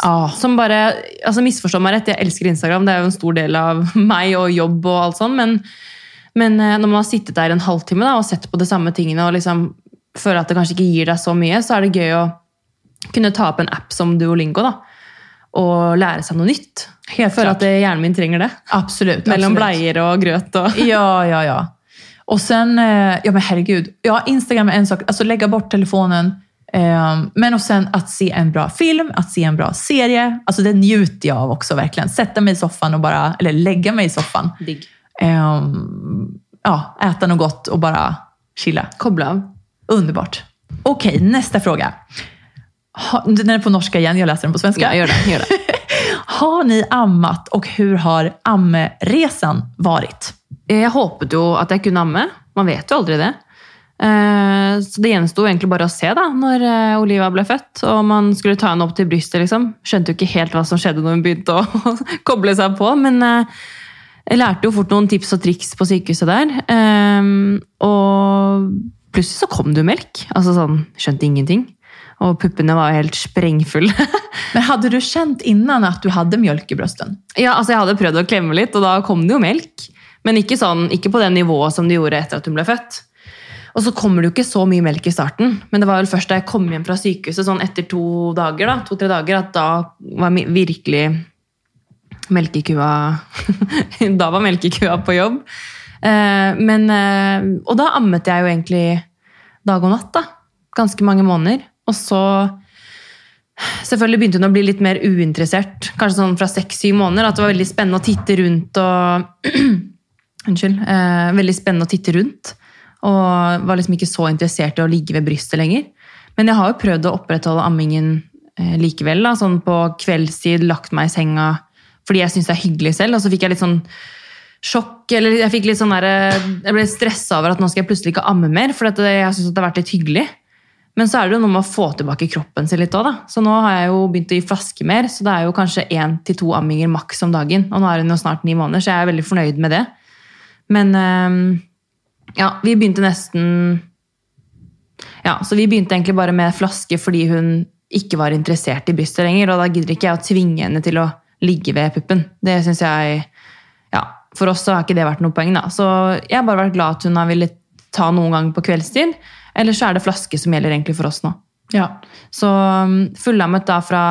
Ja. Som bare, altså Misforstå meg rett, jeg elsker Instagram, det er jo en stor del av meg og jobb og alt sånn, men, men eh, når man har sittet der en halvtime da, og sett på de samme tingene og liksom føler at det kanskje ikke gir deg så mye, så er det gøy å kunne ta opp en app som Duolingo da, og lære seg noe nytt. Helt For klart. at eh, hjernen min trenger det. Absolut. Absolut. bleier og grøt og Ja, ja, ja. Och sen, eh, ja men herregud. Ja, Instagram är en sak, alltså lägga bort telefonen. Eh, men och sen att se en bra film, att se en bra serie. Alltså det njuter jag av också verkligen. Sätta mig i soffan och bara, eller lägga mig i soffan. digg. Eh, ja, äta något gott och bara chilla. Koble av. Underbart. Okej, nästa fråga. Ha, den är på norska igen, jag läser den på svenska. Ja, gjør det. Gjør det. Har ni ammat och hur har ammeresan varit? Jeg håpet jo at jeg kunne amme. Man vet jo aldri det. Eh, Så det gjensto egentlig bare å se da, når eh, Olivia ble født, og man skulle ta henne opp til brystet. liksom. Skjønte jo ikke helt hva som skjedde når hun begynte å koble seg på, men eh, jeg lærte jo fort noen tips og triks på sykehuset der. Eh, Og plutselig så kom det jo melk. Altså sånn, Skjønte ingenting. Og puppene var helt sprengfulle. Men hade du känt innan att du hade mjölk i brösten? Ja, altså Jeg hadde prøvd å klemme litt, og da kom det jo melk. Men ikke, sånn, ikke på det nivået som det gjorde etter at hun ble født. Og så kommer det jo ikke så mye melk i starten. Men det var vel først da jeg kom hjem fra sykehuset sånn etter to dager, da, to-tre dager, at da var mi- virkelig melkekua Da var melkekua på jobb. Eh, men, eh, og da ammet jeg jo egentlig dag og natt. da. Ganske mange måneder. Og så Selvfølgelig begynte hun å bli litt mer uinteressert, kanskje sånn fra seks-syv måneder. At det var veldig spennende å titte rundt og Unnskyld. Eh, veldig spennende å titte rundt. Og var liksom ikke så interessert i å ligge ved brystet lenger. Men jeg har jo prøvd å opprettholde ammingen eh, likevel. Da, sånn på kveldstid, lagt meg i senga fordi jeg syns det er hyggelig selv. Og så fikk jeg litt sånn sjokk, eller jeg fikk litt sånn der, eh, jeg ble stressa over at nå skal jeg plutselig ikke amme mer. For at jeg syns det har vært litt hyggelig. Men så er det jo noe med å få tilbake kroppen sin litt òg, da. Så nå har jeg jo begynt å gi flaske mer, så det er jo kanskje én til to amminger maks om dagen. Og nå er hun jo snart ni måneder, så jeg er veldig fornøyd med det. Men, ehm, Ja, vi begynte nesten Ja, så vi begynte egentlig bare med flaske fordi hun ikke var interessert i brystet lenger. Og da gidder ikke jeg å tvinge henne til å ligge ved puppen. Det syns jeg Ja, for oss så har ikke det vært noe poeng, da. Så jeg har bare vært glad at hun har villet ta noen ganger på kveldstid. Eller så er det flaske som gjelder egentlig for oss nå. Ja. Så um, fullammet da fra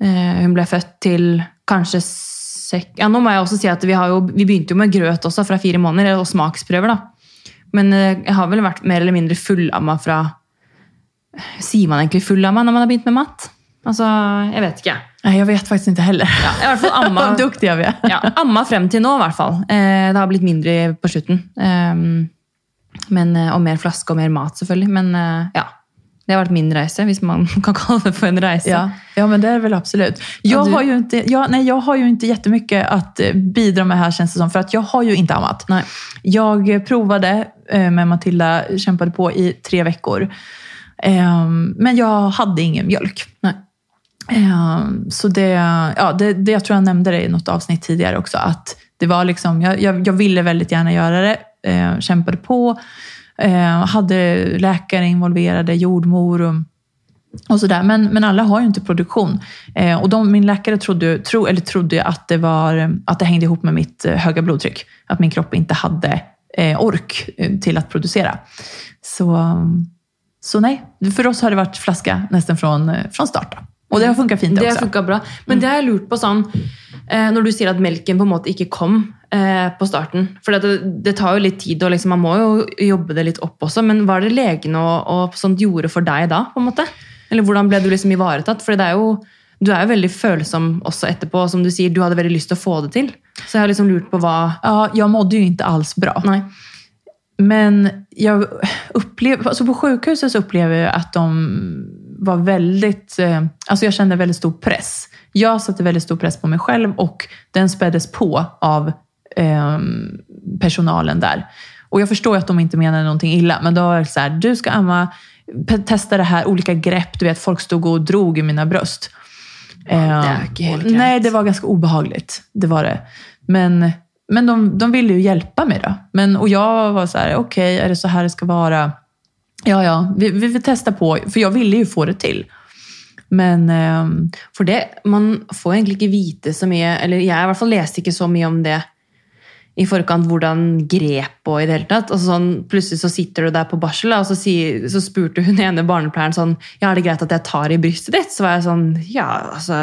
eh, hun ble født til kanskje sek... Ja, nå må jeg også si at vi, har jo, vi begynte jo med grøt også fra fire måneder, og smaksprøver, da. Men eh, jeg har vel vært mer eller mindre fullamma fra Sier man egentlig fullamma når man har begynt med mat? Altså, jeg vet ikke. Nej, jag vet faktiskt inte heller. Ja, i hvert fall amma, Vad duktiga vi är. ja, amma frem til nå, i hvert fall. Eh, det har blitt mindre på slutten. Um, men, og mer flaske og mer mat, selvfølgelig. Men eh, ja, det har vært min reise, hvis man kan kalle det for en reise. Ja, ja, men det är väl absolut. Jag, du- har ju inte, jag, nej, jag har ju inte jättemycket att eh, bidra med här känns det som. För att jag har ju inte ammat. Nej. Jag provade med Matilda, kämpade på i tre veckor. Ehm, Men jag hade ingen mjölk. Nej. Ehm, så det, ja, det, det, jag tror jag nämnde det i något avsnitt tidigare också. Att det var liksom, jag, jag, jag ville väldigt gärna göra det. Eh, kämpade på. Eh, hade läkare involverade, jordmor och och sådär. Men, men alla har ju inte produktion. Eh, och de, min läkare trodde, tro, eller trodde att, det var, att det hängde ihop med mitt eh, höga blodtryck. Att min kropp inte hade eh, ork eh, till att producera. Så, så nej, för oss har det varit flaska nästan från, eh, från start. Då. Och det har funkat fint Det har också. funka bra. Men det har jeg lurt på sånn eh, Når du sier at melken på en måte ikke kom eh, på starten For det, det tar jo litt tid, og liksom, man må jo jobbe det litt opp også. Men er det legen og, og sånt gjorde for deg da? på en måte? Eller hvordan ble du liksom ivaretatt? For det er jo, du jo veldig følsom også etterpå. og Som du sier, du hadde veldig lyst til å få det til. Så jeg har liksom lurt på hva Ja, jag mådde ju inte alls bra. Nei. Men jag upplev, alltså på sjukhuset så upplever jag att de var väldigt... Eh, alltså jag kände väldigt stor press. Jag satte väldigt stor press på mig själv och den späddes på av eh, personalen där. Och jag förstår att de inte menade någonting illa, men då var det så här, du ska amma, testa det här, olika grepp. Du vet, folk stod och drog i mina bröst. är Eh, Nej, det var ganska obehagligt. Det var det. Men, men de, de ville ju hjälpa mig då. Men, och jag var så här, okej, är det så här det ska vara? Ja, ja, vi, vi vill testa på. För jag ville ju få det till. Men ehm, For det, man får egentlig ikke vite så mye, eller jeg i hvert fall leste ikke så mye om det i forkant, hvordan grep og i det hele tatt. Altså sånn, plutselig så sitter du der på barsel, og så, sier, så spurte hun ene barnepleieren sånn Ja, er det greit at jeg tar i brystet ditt? Så var jeg sånn Ja, altså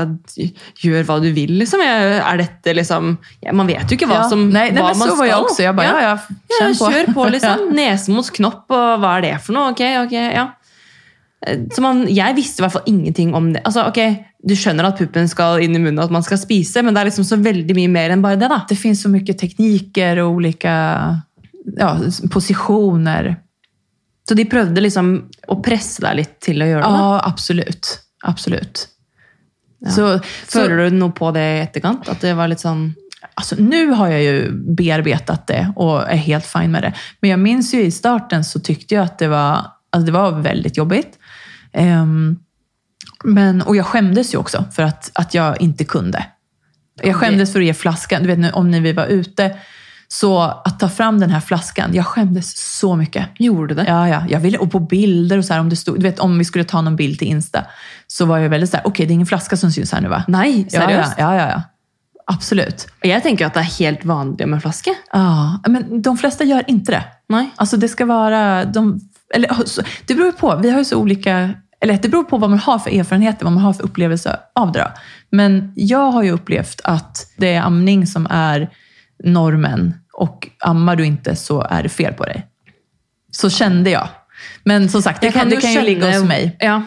Gjør hva du vil, liksom. Jeg, er dette liksom ja, Man vet jo ikke hva ja. som nej, nej, hva men man så var jag skal. också. Jag bara, ja, ja, Ja, på. kjør på, liksom. Nese mot knopp, og hva er det for noe? Ok, ok, ja. Eh, Så man, jeg visste i hvert fall ingenting om det. Altså, ok, Du skjønner at puppen skal inn i munnen, og at man skal spise, men det er liksom så veldig mye mer enn bare det. da. Det finns så mycket tekniker och olika ja, positioner. Så de prøvde liksom å presse deg litt til å gjøre det. Ja, absolut. Absolut. Så, så, Føler du noe på det i etterkant? At det var litt sånn Alltså, nu har jag ju bearbetat det och är helt fin med det. Men jag minns ju i starten så tyckte jag att det var, alltså det var väldigt jobbigt. Ehm, men, och jag skämdes ju också för att, att jag inte kunde. Jag skämdes för att ge flaskan. Du vet om när vi var ute. Så att ta fram den här flaskan, jag skämdes så mycket. Gjorde det? Ja, ja. Jag ville, och på bilder och så här, om det stod, du vet om vi skulle ta någon bild till Insta. Så var jag väldigt så här, okej det är ingen flaska som syns här nu va? Nei, Ja, seriøst? ja, ja, ja, ja. Absolut. Og jeg tenker at det er helt vanlig med flaske. Ja, men de flesta gör inte det. Nei. Alltså det ska vara... De, eller, det beror ju på. Vi har ju så olika... Eller det beror på vad man har för erfarenheter, vad man har för upplevelse av det. Då. Men jag har ju upplevt att det är amning som är normen och ammar du inte så är det fel på dig. Så kände jag. Men som sagt, det kan, det kan ju ligga hos mig. Ja,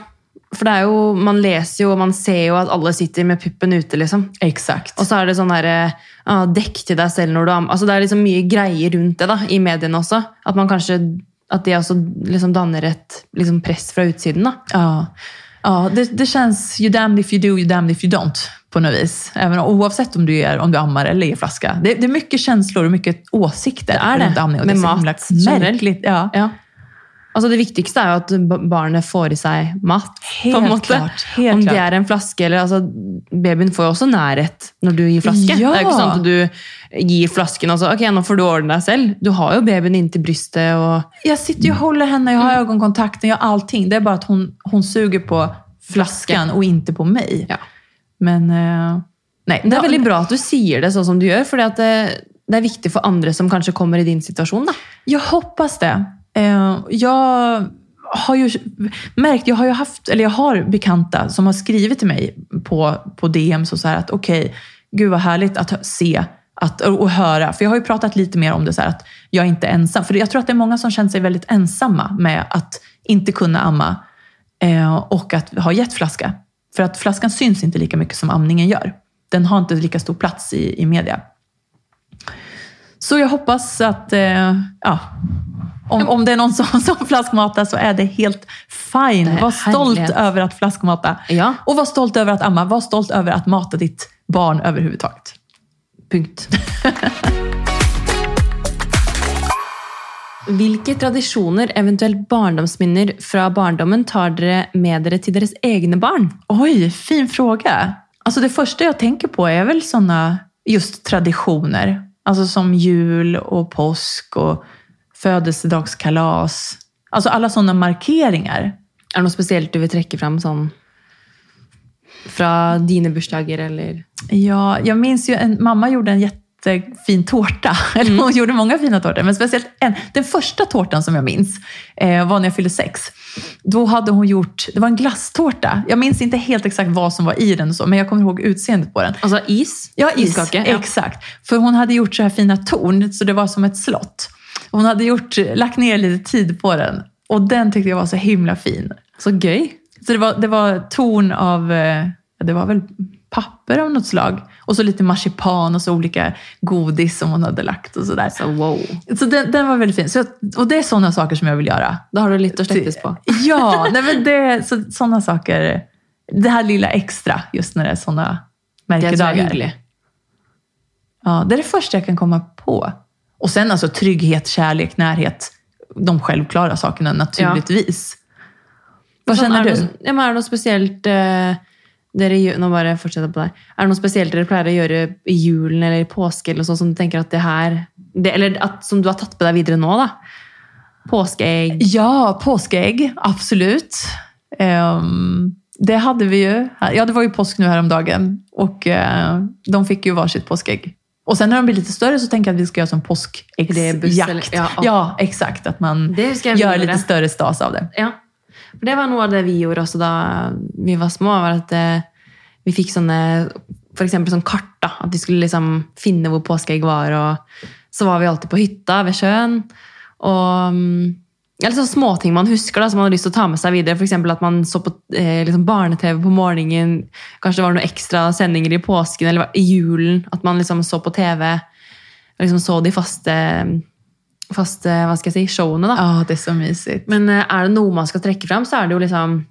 for det er jo, man leser jo, og man ser jo at alle sitter med puppen ute, liksom. Exakt. Og så er det sånn derre ah, Dekk til deg selv når du ammer. Altså, det er liksom mye greier rundt det da, i mediene også. At man kanskje at det også liksom danner et liksom press fra utsiden. da. Ja, ja det, det känns you damned if you do, you damned if you don't på något vis. Även oavsett om du, är, om du ammar eller ger flaska. Det, det är mycket känslor och mycket åsikter Det är det, runt amning. Och med det är så mat märkligt. Ja. Ja. Altså Det viktigste er jo at b- barnet får i seg mat. på en Helt måte. klart, helt Om det er en flaske eller altså, Babyen får jo også nærhet når du gir flaske. Ja. Det er jo ikke sånn at du gir flasken og så ok, nå får du ordne deg selv. Du har jo babyen inntil brystet. og Jag sitter ju och håller henne, jag har ögonkontakten, jag har allting. Det är bara att hon, hon suger på flaskan och inte på mig. Ja. Men eh, nej. Det er veldig bra at du sier det sånn som du gjør, for det, det er viktig for andre som kanskje kommer i din situasjon. da. Jag hoppas det. Eh, jag har ju märkt, jag har ju haft, eller jag har bekanta som har skrivit till mig på, på DM så här att okej, gud vad härligt att se att, och, och höra. För jag har ju pratat lite mer om det så här att jag är inte ensam. För jag tror att det är många som känner sig väldigt ensamma med att inte kunna amma eh, och att ha gett flaska. För att flaskan syns inte lika mycket som amningen gör. Den har inte lika stor plats i, i media. Så jag hoppas att, eh, ja, om, om det är någon som, som flaskmatar så är det helt fine. Det Var stolt härligt. över att flaskmata. Ja. Och var stolt över att amma. Var stolt över att mata ditt barn överhuvudtaget. Punkt. Hvilke tradisjoner, eventuelt barndomsminner fra barndommen, tar dere med dere til deres egne barn? Oj, fin fråga. Alltså det första jag tänker på är väl sådana just traditioner. Alltså som jul och påsk och födelsedagskalas. Alltså alla sådana markeringar. Er det noe spesielt du vil trekke fram sånn fra dine bursdager, eller Ja, jag minns ju en mamma gjorde en jättefin tårta. Eller hon gjorde många fina tårtor, men speciellt en. Den första tårtan som jag minns eh, var när jag fyllde sex. Då hade hon gjort, det var en glasstårta. Jag minns inte helt exakt vad som var i den, och så, men jag kommer ihåg utseendet på den. Altså is? Ja, is. Iskake? Ja. Exakt. För hon hade gjort så här fina torn, så det var som ett slott. Hon hade gjort, lagt ner lite tid på den. Och den tyckte jag var så himla fin. Så gøy. Så det var, det var torn av, eh, det var väl papper av något slag. Och så lite marsipan och så olika godis som hon hade lagt och sådär. Så wow. Så den, den var väldigt fin. Så, jag- och det är sådana saker som jag vill göra. Da har du litt å slettes på. Ja, nej men det, så, sådana saker. Det här lilla extra, just när det är sådana Det märkedagar. hyggelig. Ja, det är det första jag kan komma på. Och sen alltså trygghet, kärlek, närhet. De självklara sakerna naturligtvis. Vad Sånn, känner er det du? Ja, er det noe spesielt eh, dere Nå bare fortsetter på deg. Er det noe spesielt dere pleier å gjøre i julen eller i påske, eller sånn som du tenker at det her det, Eller at, som du har tatt med deg videre nå, da? Påskeegg. Ja, påskägg. Absolut. Ehm, det hade vi ju. Ja, det var ju påsk nu häromdagen. Och eh, de fick ju varsitt påskägg. Och sen när de blir lite större så tänker jag att vi ska göra som påskäggsjakt. eller- Ja, ja. exakt. Att man gör lite större stas av det. Ja. For det var noe av det vi gjorde også da vi var små. var at eh, Vi fikk sånne for eksempel sånn kart. da, At vi skulle liksom finne hvor påskeegg var. og Så var vi alltid på hytta ved sjøen. Og mm, eller ja, litt sånne småting man husker da, som man har lyst til å ta med seg videre. F.eks. at man så på eh, liksom barne-TV på morgenen. Kanskje det var noen ekstra sendinger i påsken eller i julen. At man liksom så på TV og liksom så de faste, faste hva skal jeg si, showene. da. Ja, det är så mysigt. Men eh, er det noe man skal trekke fram, så er det jo liksom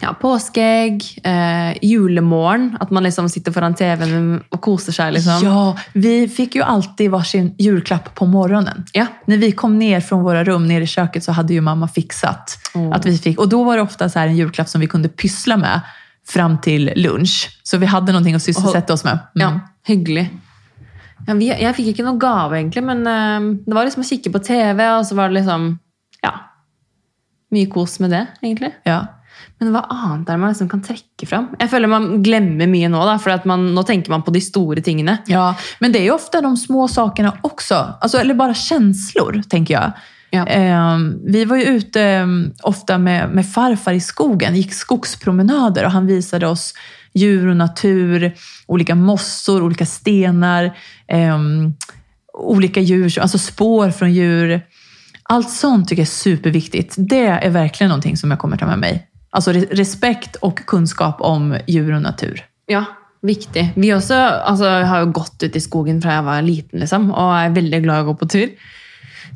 ja, påskeegg, eh, julemorgen. At man liksom sitter foran TV-en og koser seg. liksom. Ja, vi fick ju alltid varsin julklapp på morgonen. Ja. När vi kom ner från våra rum ner i köket så hade ju mamma fixat Mm. att vi fick. Och då var det ofta så en julklapp som vi kunde pyssla med fram till lunch. Så vi hade någonting att sysselsätta oss med. Mm. Ja, hyggelig. Ja, vi, jeg fikk ikke noe gave, egentlig, men eh, det var liksom å kikke på TV, og så var det liksom Ja. Mye kos med det, egentlig. Ja. Men hva annet er det man liksom kan trekke fram? Jeg føler man glemmer mye nå, da, for man, nå tenker man på de store tingene. ja, men det är ju ofta de små sakerna också. Alltså, eller bara känslor, tänker jag. Ja. Eh, vi var ju ute eh, ofta med, med farfar i skogen, gick skogspromenader och han visade oss djur och natur, olika mossor, olika stenar, eh, olika djur, alltså spår från djur. Allt sånt tycker jag är superviktigt. Det är verkligen någonting som jag kommer ta med mig. Alltså re- respekt och kunskap om djur och natur. Ja, viktig. Vi også altså, jeg har jo gått ut i skogen fra jeg var liten, liksom, og er veldig glad å gå på tur.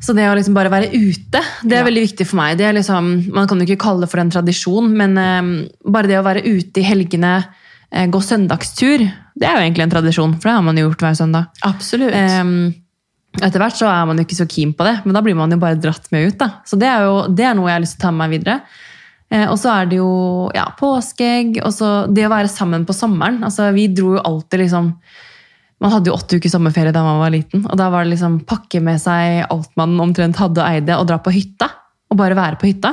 Så det å liksom bare være ute, det er Ja. veldig viktig for meg. Det er liksom, man kan jo ikke kalle det for en tradisjon, men eh, bare det å være ute i helgene, eh, gå søndagstur, det er jo egentlig en tradisjon, for det har man jo gjort hver søndag. Absolut. Ehm, Etter hvert så er man jo ikke så keen på det, men da blir man jo bare dratt med ut. da. Så det er jo det er noe jeg har lyst til å ta med meg videre. Eh, og så er det jo ja, påskeegg, og så det å være sammen på sommeren. Altså, vi dro jo alltid liksom Man hadde jo åtte uker sommerferie da man var liten, og da var det liksom pakke med seg alt man omtrent hadde og eide, og dra på hytta. Og bare være på hytta.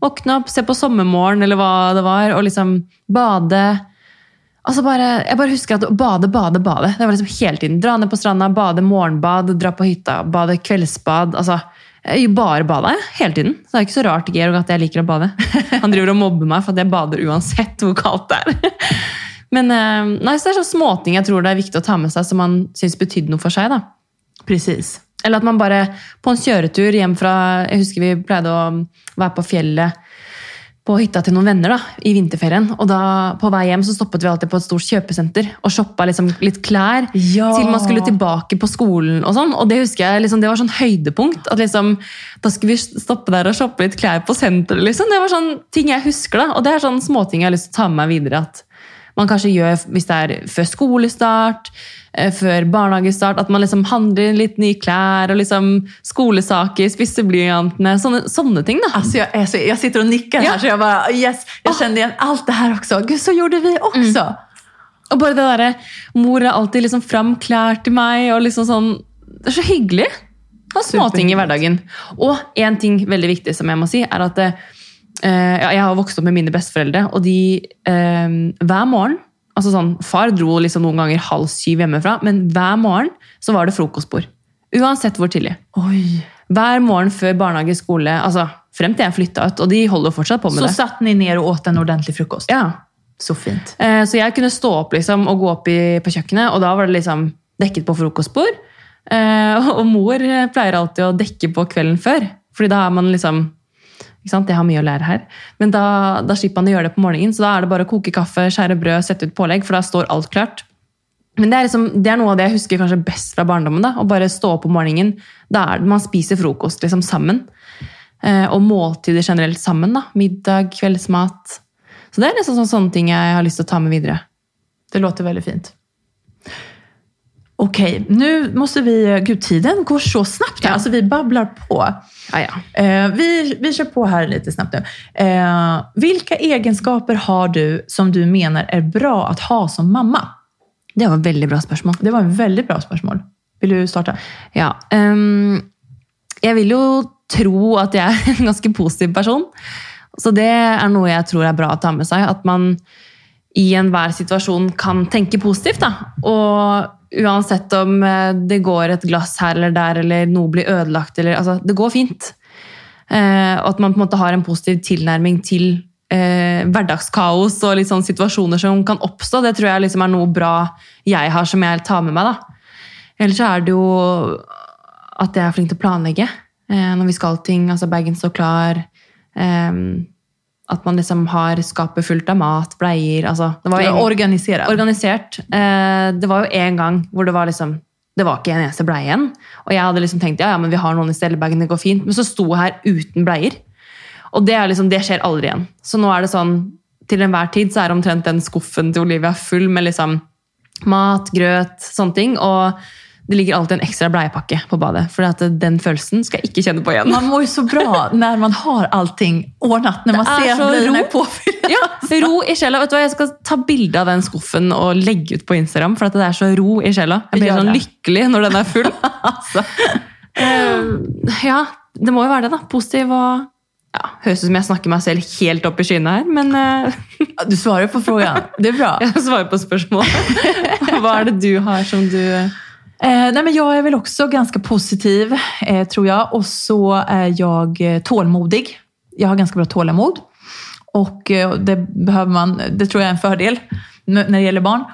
Våkne opp, se på Sommermorgen eller hva det var, og liksom bade. Altså bare, jeg bare husker at bade, bade, bade. Det var liksom hele tiden. Dra ned på stranda, bade morgenbad, dra på hytta, bade kveldsbad. altså jeg bare bada jeg, hele tiden. Så det er ikke så rart Georg, at jeg liker å bade. Han driver og mobber meg for at jeg bader uansett hvor kaldt det er. Men eh, nei, så det er sånne småting jeg tror det er viktig å ta med seg som man syns betydde noe for seg. da. Precis. Eller at man bare på en kjøretur hjem fra Jeg husker vi pleide å være på fjellet på hytta til noen venner da, i vinterferien. Og da på vei hjem så stoppet vi alltid på et stort kjøpesenter og shoppa liksom litt klær Ja. til man skulle tilbake på skolen. og sånn. Og det husker jeg, liksom, det var sånn høydepunkt. at liksom, Da skulle vi stoppe der og shoppe litt klær på senteret. Liksom. Det var sånn ting jeg husker. da, Og det er sånne småting jeg har til å ta med meg videre. at man kanskje gjør hvis det er før skolestart, eh, før barnehagestart, at man liksom handler litt nye klær og liksom skolesaker, spisser blyantene, sånne, sånne ting. da. Alltså jag, är så, jag sitter och nickar Ja. här så jag bara yes, jag kände igen allt det här också. Gud, så gjorde vi också. Og bare det derre Mor er alltid liksom fram klær til meg, og liksom sånn Det er så hyggelig. Og småting i hverdagen. Og én ting veldig viktig som jeg må si, er at eh, jeg har vokst opp med mine besteforeldre, og de eh, Hver morgen altså sånn, Far dro liksom noen ganger halv syv hjemmefra, men hver morgen så var det frokostbord. Uansett hvor tidlig. Oj. Hver morgen før barnehage, skole, altså frem til jeg flytta ut. Og de holder fortsatt på med Så det. satt ni ner och åt en ordentlig frukost? Ja, Så fint. Eh, Så jeg kunne stå opp liksom, og gå opp i, på kjøkkenet, og da var det liksom dekket på frokostbord. Eh, Og mor eh, pleier alltid å dekke på kvelden før, fordi da er man liksom ikke sant? Jeg har mye å lære her. Men da, da slipper man å gjøre det på morgenen, så da er det bare å koke kaffe, skjære brød, sette ut pålegg, for da står alt klart. Men det er, liksom, det er noe av det jeg husker kanskje best fra barndommen. da, Å bare stå opp om morgenen. Da er det, Man spiser frokost liksom sammen. Eh, og måltider generelt sammen. da, Middag, kveldsmat. Så det er liksom sånne, sånne ting jeg har lyst til å ta med videre. Det låter väldigt fint. Okej, nu måste vi... Gud, tiden går så snabbt här. Ja. Alltså, vi babblar på. Ja, ja. Eh, vi, vi kör på här lite snabbt nu. Eh, vilka egenskaper har du som du menar är bra att ha som mamma? Det var et veldig bra spørsmål. Det var en väldigt bra spörsmål. Vill du starta? Ja, ehm, jeg vil jo tro at jeg er en ganske positiv person. Så det er noe jeg tror er bra å ta med seg. At man i enhver situasjon kan tenke positivt. Da. Og uansett om eh, det går ett glass här eller där, eller noe blir ødelagt, eller, altså, det går fint. Eh, og at man på en måte har en positiv tilnærming til eh, hverdagskaos og litt sånn liksom situasjoner som kan oppstå. Det tror jeg liksom er noe bra jeg har som jeg tar med meg. da. Ellers så er det jo at jeg er flink til å planlegge eh, når vi skal ting. altså Bagen står klar. Eh, at man liksom har skapet fullt av mat, bleier altså, det var en- Organisera. organisert. Eh, det var jo en gang hvor det var liksom det var ikke en eneste bleie igjen. Og jeg hadde liksom tenkt ja, ja, men vi har noen i stellebagen, det går fint. Men så sto jeg her uten bleier. Og det, er liksom, det skjer aldri igjen. Så nå er det sånn til enhver tid så er omtrent den skuffen til Olivia full med liksom mat, grøt, sånne ting. Og det ligger alltid en ekstra bleiepakke på badet. For at den følelsen skal jeg ikke kjenne på igjen. Man mår ju så bra när man har allting ordnat. När man är ser att så blöjorna är påfyllda. Ja, ro i sjela. Vet du hva? Jeg skal ta bilde av den skuffen og legge ut på Instagram. For at det er så ro i sjela. Jeg blir det. lykkelig når den er full. Eh, ja, det må jo være det, da. Positiv og ja, ut som jeg snakker meg selv helt opp i skyene her, men eh, Du svarar på frågan. Det är bra. jeg svarer på spørsmål. Hva er det du har som du Eh, nej, men jag är väl också ganska positiv, eh, tror jag. Och så är jag eh, tålmodig. Jag har ganska bra tålamod. Och eh, det behöver man, det tror jag är en fördel när det gäller barn.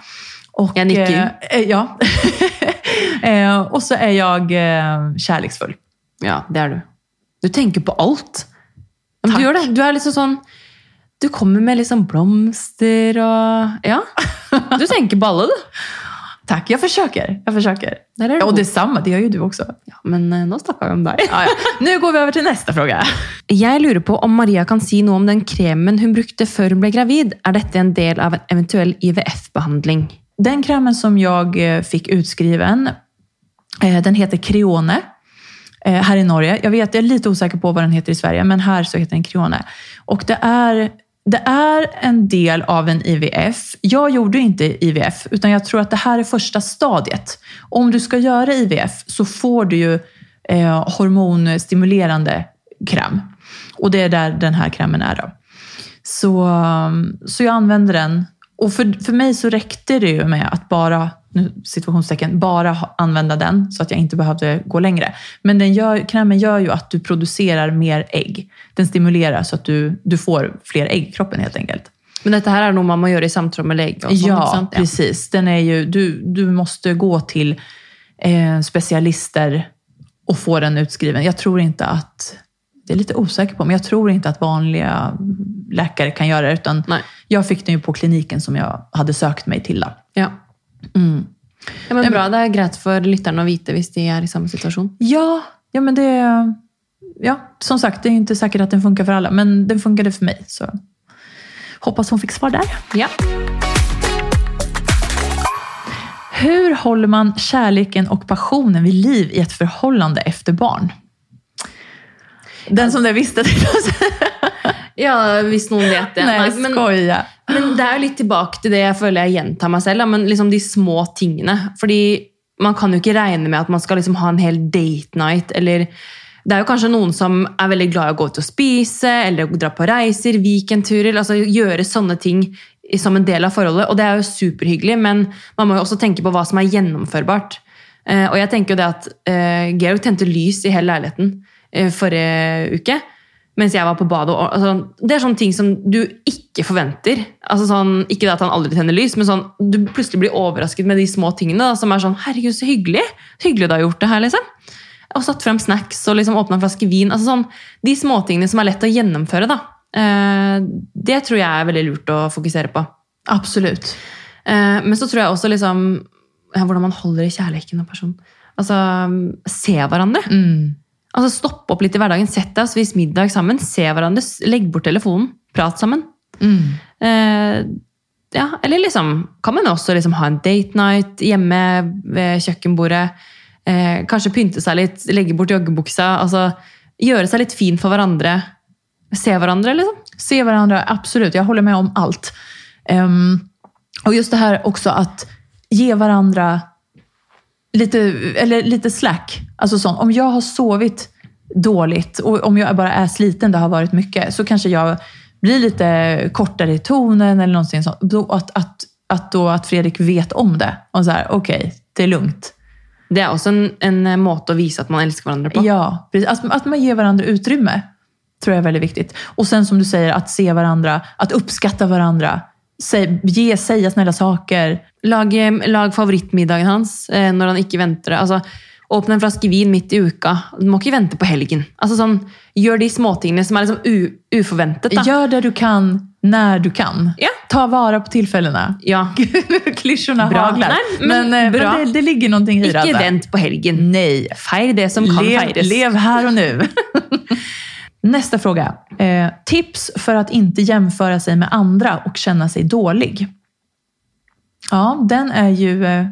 Och, Jag nickar. eh, ja. eh, och så är jag eh, kärleksfull. Ja, det er du. Du tenker på. Ja, men Takk. du gjør det. Du er liksom sånn Du kommer med liksom blomster og Ja. Du tenker på alle, du. Tack, jag försöker. Jag försöker. Där är och detsamma, det gör ju du också. Ja, men eh, nå snakka vi om deg. Ja, ja. Nu går vi över till nästa fråga. Jeg lurer på om Maria kan si noe om den kremen hun brukte før hun ble gravid. Er dette en del av en eventuell IVF-behandling? Den krämen som jag eh, fick utskriven Eh, Den heter Creone här i Norge. Jag vet, jag är lite osäker på vad den heter i Sverige, men här så heter den Creone. Och det är, det är en del av en IVF. Jag gjorde inte IVF, utan jag tror att det här är första stadiet. Om du ska göra IVF så får du ju eh, hormonstimulerande kräm. Och det är där den här krämen är. Då. Så, så jag använder den. Och för, för mig så räckte det ju med att bara, nu, situationstecken, bara använda den så att jag inte behövde gå längre. Men den gör, krämen gör ju att du producerar mer ägg. Den stimulerar så att du, du får fler ägg i kroppen helt enkelt. Men dette her er noe man gjøre i samtale med lege? og sånn, Ja, sant? precis. Den är ju, du, du måste gå till eh, specialister och få den utskriven. Jag tror inte att, det är lite osäker på, men jag tror inte att vanliga läkare kan göra det. Utan Nej. Jag fick den ju på kliniken som jag hade sökt mig till. Ja. Mm. ja, men Bra. Det er greit for lytterne å vite hvis de er i samme situasjon. Ja, ja, men det... Ja, som sagt, det är inte säkert att den funkar för alla, men den funkade för mig. Så hoppas hon fick svar där. Ja. Hur håller man kärleken och passionen vid liv i ett förhållande efter barn? Den som det visste. Ja, hvis noen vet det. Nej, Nei, men, men det er jo litt tilbake til det jeg føler jeg gjentar meg selv. Men liksom de små tingene. Fordi man kan jo ikke regne med at man skal liksom ha en hel date night. eller det er jo kanskje noen som er veldig glad i å gå ut og spise, eller dra på reiser, weekendturer. altså Gjøre sånne ting som en del av forholdet. Og det er jo superhyggelig, men man må jo også tenke på hva som er gjennomførbart. Eh, og jeg tenker jo det at eh, Georg tente lys i hele leiligheten eh, forrige uke. Mens jeg var på badet. Og, altså, det er sånne ting som du ikke forventer. Altså, sånn, ikke det at han aldri tenner lys, men sånn, du plutselig blir overrasket med de små tingene. Da, som er sånn Herregud, så hyggelig! Hyggelig du har gjort det her, liksom. Og satt frem snacks og liksom åpna en flaske vin. Altså, sånn, de småtingene som er lett å gjennomføre, da. Eh, det tror jeg er veldig lurt å fokusere på. Absolut. Eh, men så tror jeg også liksom hvordan man holder i kjærligheten og person. Altså, se hverandre. Mm. Altså, Stopp opp litt i hverdagen. Sett deg og spis middag sammen. Se hverandre. s- Legg bort telefonen. Prat sammen. Mm. Eh, ja, eller liksom kan man også liksom ha en date night hjemme ved kjøkkenbordet. Eh, kanskje pynte seg litt, legge bort joggebuksa. altså Gjøre seg litt fin for hverandre. Se hverandre, liksom. Se varandra, absolut. Jag håller med om allt. Ehm, och just det här också att ge varandra lite, eller lite slack. Alltså sånt. Om jag har sovit dåligt och om jag bara är sliten, det har varit mycket, så kanske jag blir lite kortare i tonen eller någonting sånt. Att, att, att, då, att Fredrik vet om det. Och så här, okej, det är lugnt. Det er også en, en eh, måte å vise at man elsker hverandre på. Ja, precis. Att, att man ger varandra utrymme tror jag är väldigt viktigt. Och sen som du säger, att se varandra, att uppskatta varandra. Säg, ge, säga snälla saker. Lag, eh, lag favorittmiddagen hans eh, når han ikke venter det. Altså, åpne en flaske vin midt i uka. Du må ikke vente på helgen. Altså, sånn, gjør de småtingene som er liksom. Da. Gör det du kan, när du kan. Ja. Ta vara på tillfällena. Ja. Klyschorna Bra. haglar. Nej, men men eh, bra. men det, det ligger någonting i det. Alltså. vent på helgen. Nej. Feir det som kan Lev, feires. lev här och nu. Nästa fråga. Eh, tips för att inte jämföra sig med andra och känna sig dålig. Ja, den är ju... Eh,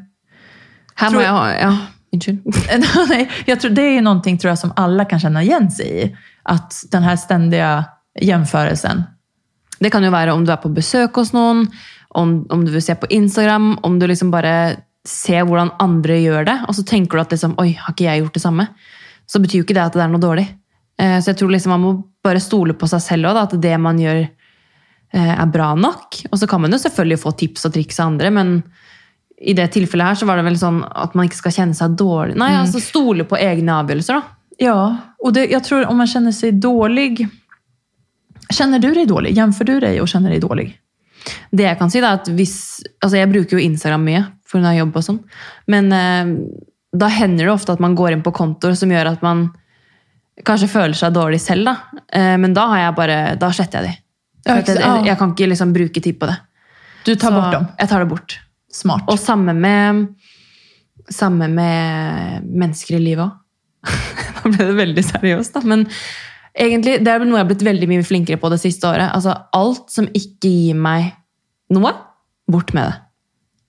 Her Tror- ha Ja. Nej, jag tror, det är ju någonting tror jag, som alla kan känna igen sig i. Att den här ständiga jämförelsen. Det kan jo være om du er på besøk hos noen, om, om du vil se på Instagram, om du liksom bare ser hvordan andre gjør det, og så tenker du at liksom, oi, har ikke jeg gjort det samme? Så betyr jo ikke det at det er noe dårlig. Eh, Så jeg tror liksom man må bare stole på seg selv da, at det man gjør eh, er bra nok. Og så kan man jo selvfølgelig få tips og triks av andre, men i det tilfellet her så var det vel sånn at man ikke skal kjenne seg dårlig. Nei, altså stole på egne avgjørelser, da. Ja, och det, jag tror om man känner sig dålig. Känner du dig dålig? Jämför du dig och känner dig dålig? Det jeg kan si, da, er at hvis Altså, jeg bruker jo Instagram for når jeg jobber og sånn, men eh, da hender det ofte at man går inn på kontoer som gjør at man kanskje føler seg dårlig selv, da. Eh, men da har jeg bare Da sletter jeg de. Jeg, ja. jeg, kan ikke liksom bruke tid på det. Du tar Så bort dem. Jeg tar det bort. Smart. Og samme med Samme med mennesker i livet òg. da ble det veldig seriøst, da. Men egentlig, det er noe jeg har blitt veldig mye flinkere på det siste året. Altså, alt som ikke gir meg noe, bort med det.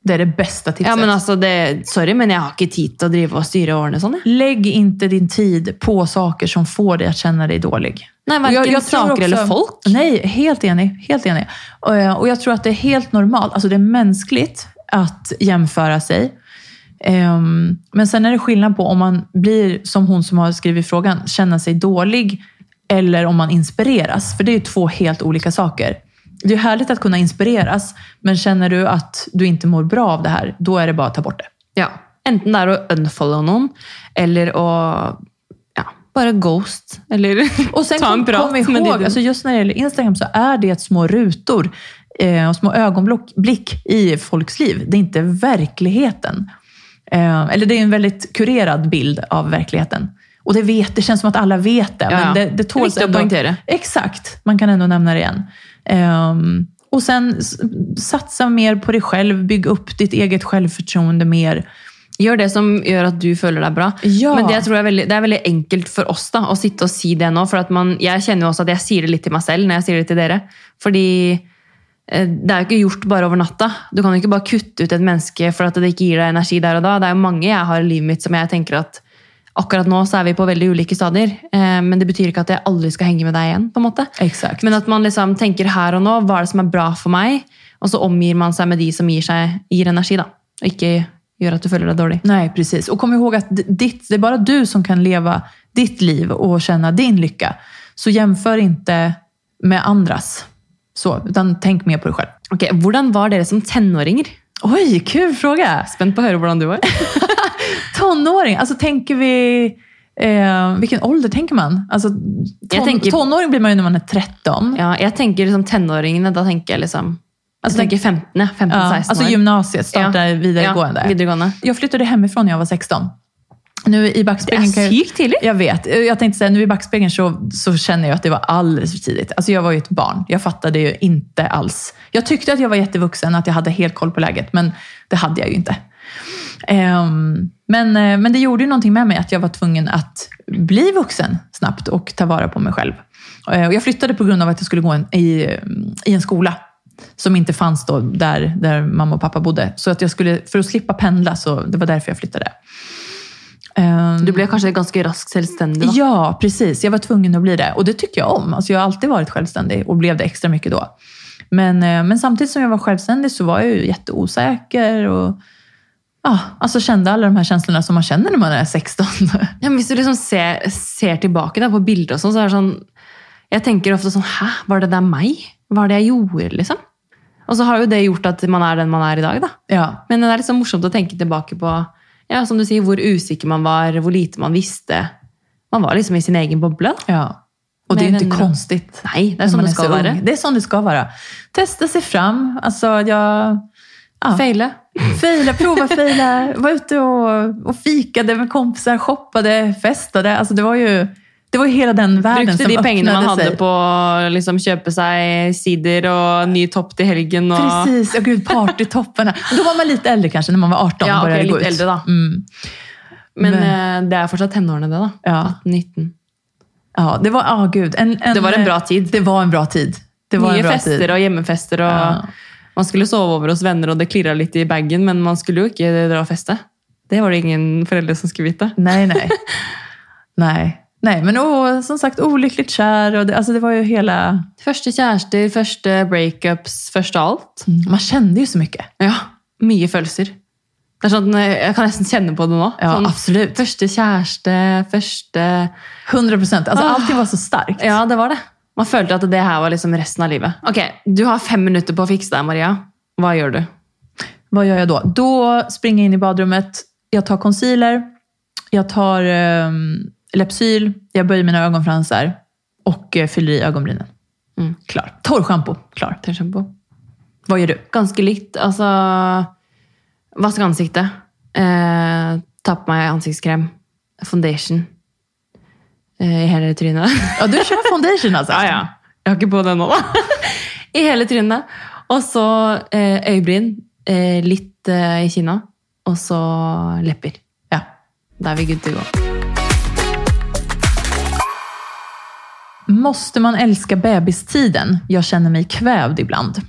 Det är det bästa tipset. Ja, men altså, det, sorry, men jeg har ikke tid til å drive og styre årene sånn. jeg. Lägg inte din tid på saker som får dig att känna dig dålig. Nei, Och Verken tror saker också- eller folk. Nej, helt enig. Helt enig. Och, eh, Och jag tror att det är helt normalt, alltså det är mänskligt att jämföra sig. Ehm, Men sen är det skillnad på om man blir, som hon som har skrivit frågan, känna sig dålig eller om man inspireras. För det är ju två helt olika saker. Det är härligt att kunna inspireras, men känner du att du inte mår bra av det här, då är det bara att ta bort det. Ja. Enten det er å unfollow noen, eller å ja, bare ghost. Eller Och sen ta en prat kom ihåg, alltså just när det gäller Instagram så är det små rutor eh, och små ögonblick i folks liv. Det är inte verkligheten. Eh, eller det är en väldigt kurerad bild av verkligheten. Och det, vet, det känns som att alla vet det, Ja, ja. men det, det är tåls att ändå. Exakt, man kan ändå nämna det igen. Ehm, och sen satsa mer på dig själv, bygg upp ditt eget självförtroende mer. Gjør det som gjør at du føler deg bra. Ja. Men det, tror er veldig, det er veldig enkelt for oss da, å sitte og si det nå. For at man, jeg kjenner jo også at jeg sier det litt til meg selv når jeg sier det til dere. Fordi eh, det er jo ikke gjort bare over natta. Du kan jo ikke bare kutte ut et menneske for at det ikke gir deg energi der og da. Det er jo mange jeg har i livet mitt som jeg tenker at akkurat nå så er vi på veldig ulike stadier. Eh, men det betyr ikke at jeg aldri skal henge med deg igjen. på en måte. Exakt. Men at man liksom tenker her og nå, hva er det som er bra for meg? Og så omgir man seg med de som gir, seg, gir energi. da. Og ikke gjør at du føler deg dårlig. Nej, precis. Och kom ihåg att ditt, det är bara du som kan leva ditt liv och känna din lycka. Så jämför inte med andras. Så, utan tänk mer på dig själv. Ok, Hvordan var dere som tenåringer? Oj, kul fråga! Spent på å høre hvordan du var. Tonåring, alltså tänker vi... Eh, vilken ålder tänker man? Alltså, ton, Jag tänker- Tonåring blir man ju när man är 13. Ja, jeg tenker liksom tenåringene, da tenker jeg liksom Altså, jeg tenker 15, ja. 15-16 Ja, alltså gymnasiet startar videregående. Ja, videregående. Jag flyttade hemifrån när jag var 16. Nu i Det backspegeln jag... sykt tidlig! Jag vet. Jag tänkte säga, nu i backspegeln så, så känner jag att det var alldeles för tidigt. Alltså jag var ju ett barn. Jag fattade ju inte alls. Jag tyckte att jag var jättevuxen, att jag hade helt koll på läget, men det hade jag ju inte. Ehm, men, eh, men det gjorde ju någonting med mig att jag var tvungen att bli vuxen snabbt och ta vara på mig själv. Och jag flyttade på grund av att jag skulle gå en, i, i en skola som inte fanns då där, där mamma och pappa bodde. Så att jag skulle, för att slippa pendla, så det var därför jag flyttade. Ehm, Du ble kanskje ganske raskt selvstendig? da. Ja, precis. Jag var tvungen att bli det. Och det tycker jag om. Alltså jag har alltid varit självständig och blev det extra mycket då. Men, eh, men samtidigt som jag var självständig så var jag ju jätteosäker och ja, alltså kände alla de här känslorna som man känner när man är 16. Ja, men hvis du liksom ser, ser tilbake da, på bilder, og sånn, så er det sånn Jeg tenker ofte sånn Hæ, var det der meg? Hva var det jeg gjorde, liksom? Og så har jo det gjort at man er den man er i dag. da. Ja, Men det er liksom morsomt å tenke tilbake på ja, som du sier, hvor usikker man var, hvor lite man visste. Man var liksom i sin egen boble. da. ja. Och det är inte konstigt. Nej, det är som det ska vara. Det är som det ska vara. Testa sig fram. Alltså jag... Ja. Feile. Fejla, prova fejla, var ute och, och fikade med kompisar, shoppade, festade. Alltså det var ju, det var ju hela den världen Brukte som de pengene man hadde sig. på å liksom, kjøpe seg sider og ny topp til helgen. Og... Precis, ja gud, partytopparna. Då var man lite äldre kanske, när man var 18 Ja, och började okej, gå lite ut. äldre då. Mm. Men Men- eh, det er fortsatt tenårene, det. da. Ja. 18-19. Ja, det var, ja gud. En, en, Det var en bra tid. Det var en bra tid. Det var bra fester tid. og hjemmefester. og Ja. Man skulle sove over hos venner, og det klirra litt i bagen, men man skulle jo ikke dra og feste. Det var det ingen foreldre som skulle vite. Nej, nej. nej. Nej, men åh, som sagt olyckligt kär. Och det, alltså det var ju hela... Første kjærester, første breakups, første alt. Man kände ju så mycket. Ja. Det er sånn, Jeg kan nesten kjenne på det nå. Ja, sånn, absolut. Første kjæreste, første 100 procent. Alltså Ah. allting var så starkt. Ja, det var det. Man følte at det her var liksom resten av livet. Ok, Du har fem minutter på å fikse deg, Maria. Hva gjør du? Vad gör jag då? Då springer jag in i badrummet. Jag tar concealer. Jag tar um, Lypsyl. Jag böjer mina ögonfransar. Och eh, fyller i ögonbrynen. Mm. Klar. Torrschampo. Klar. Tørrshampoo. Vad gör du? Ganske likt. Altså Vaske ansiktet. Eh, ta på meg ansiktskrem. Foundation. Eh, I hele trynet. Ja, du kör foundation alltså? Jeg har ikke på nå, da. I hele trynet. Og så eh, øyebryn. Eh, litt eh, i kinna. Og så lepper. Ja. Da er vi good to go. Måste man älska bebistiden? Jag känner mig kvävd ibland.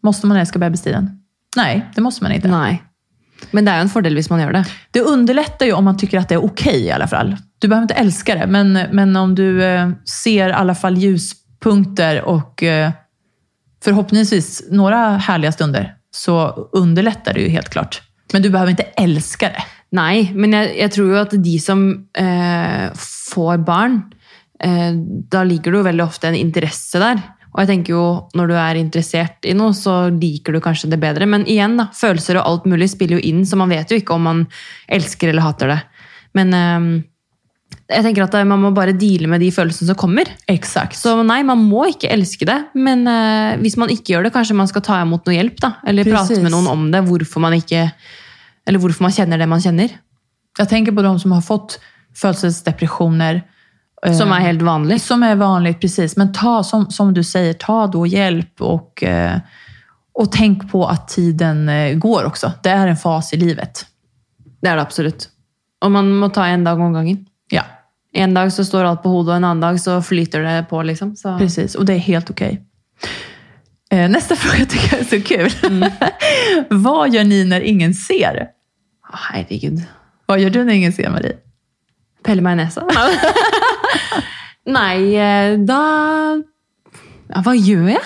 Måste man älska bebistiden? Nej, det måste man inte. Nej. Men det är en fördel om man gör det. Det underlättar ju om man tycker att det är okej i alla fall. Du behöver inte älska det, men, men om du eh, ser i alla fall ljuspunkter och eh, förhoppningsvis några härliga stunder, så underlättar det ju helt klart. Men du behöver inte älska det. Nej, men jag, jag tror ju att de som eh, får barn, da ligger det jo veldig ofte en interesse der. Og jeg tenker jo, når du er interessert i noe, så liker du kanskje det bedre. Men igjen, da, følelser og alt mulig spiller jo inn, så man vet jo ikke om man elsker eller hater det. Men eh, jeg tenker at man må bare deale med de følelsene som kommer. Exakt. Så nei, man må ikke elske det, men eh, hvis man ikke gjør det, kanskje man skal ta imot noe hjelp, da. Eller prate Precis. med noen om det, hvorfor man ikke Eller hvorfor man kjenner det man kjenner. Jag tänker på de som har fått födelsedepressioner. Eh, Som er helt vanlig. Som är vanligt, precis. Men ta, som, som du säger, ta då hjälp och, eh, och tänk på att tiden eh, går också. Det är en fas i livet. Det er det absolutt. Og man må ta en dag om gangen. Ja, En dag så står alt på hodet, og en annen dag så flyter det på. liksom. Så. precis. Och det är helt okej. Eh, nästa fråga tycker jag är så kul. Vad gör ni när ingen ser? Å, Herregud. Vad gör du när ingen ser, Marie? Pelle meg i nesa? Nei, da ja, Hva gjør jeg?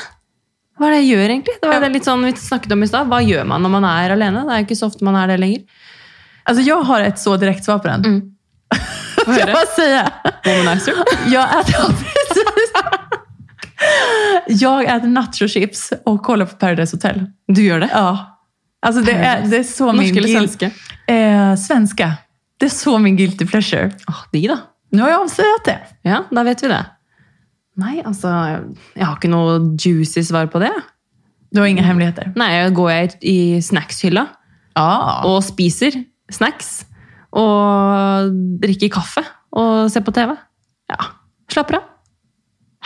Hva er det jeg gjør, egentlig? Det var det litt sånn vi snakket om i stad. Hva gjør man når man er alene? Det er jo ikke så ofte man är det lenger. Alltså jag har ett så direkt svar på den. Mm. Får jag bara säga? Womanizer. Jag äter, ja, precis. Jag äter nachochips och kollar på Paradise Hotel. Du gjør det? Ja. Alltså det är, det är så min Norske eller svenske? Eh, svenska. Det är så min guilty pleasure. Åh, digg, da. Nu har jag avslöjat det. Ja, da vet vi det. Nei, altså Jeg har ikke noe juicy svar på det. Du har inga hemligheter? Nei, går jeg i snackshylla Ja. og spiser snacks og drikker kaffe og ser på TV. Ja, slapper av.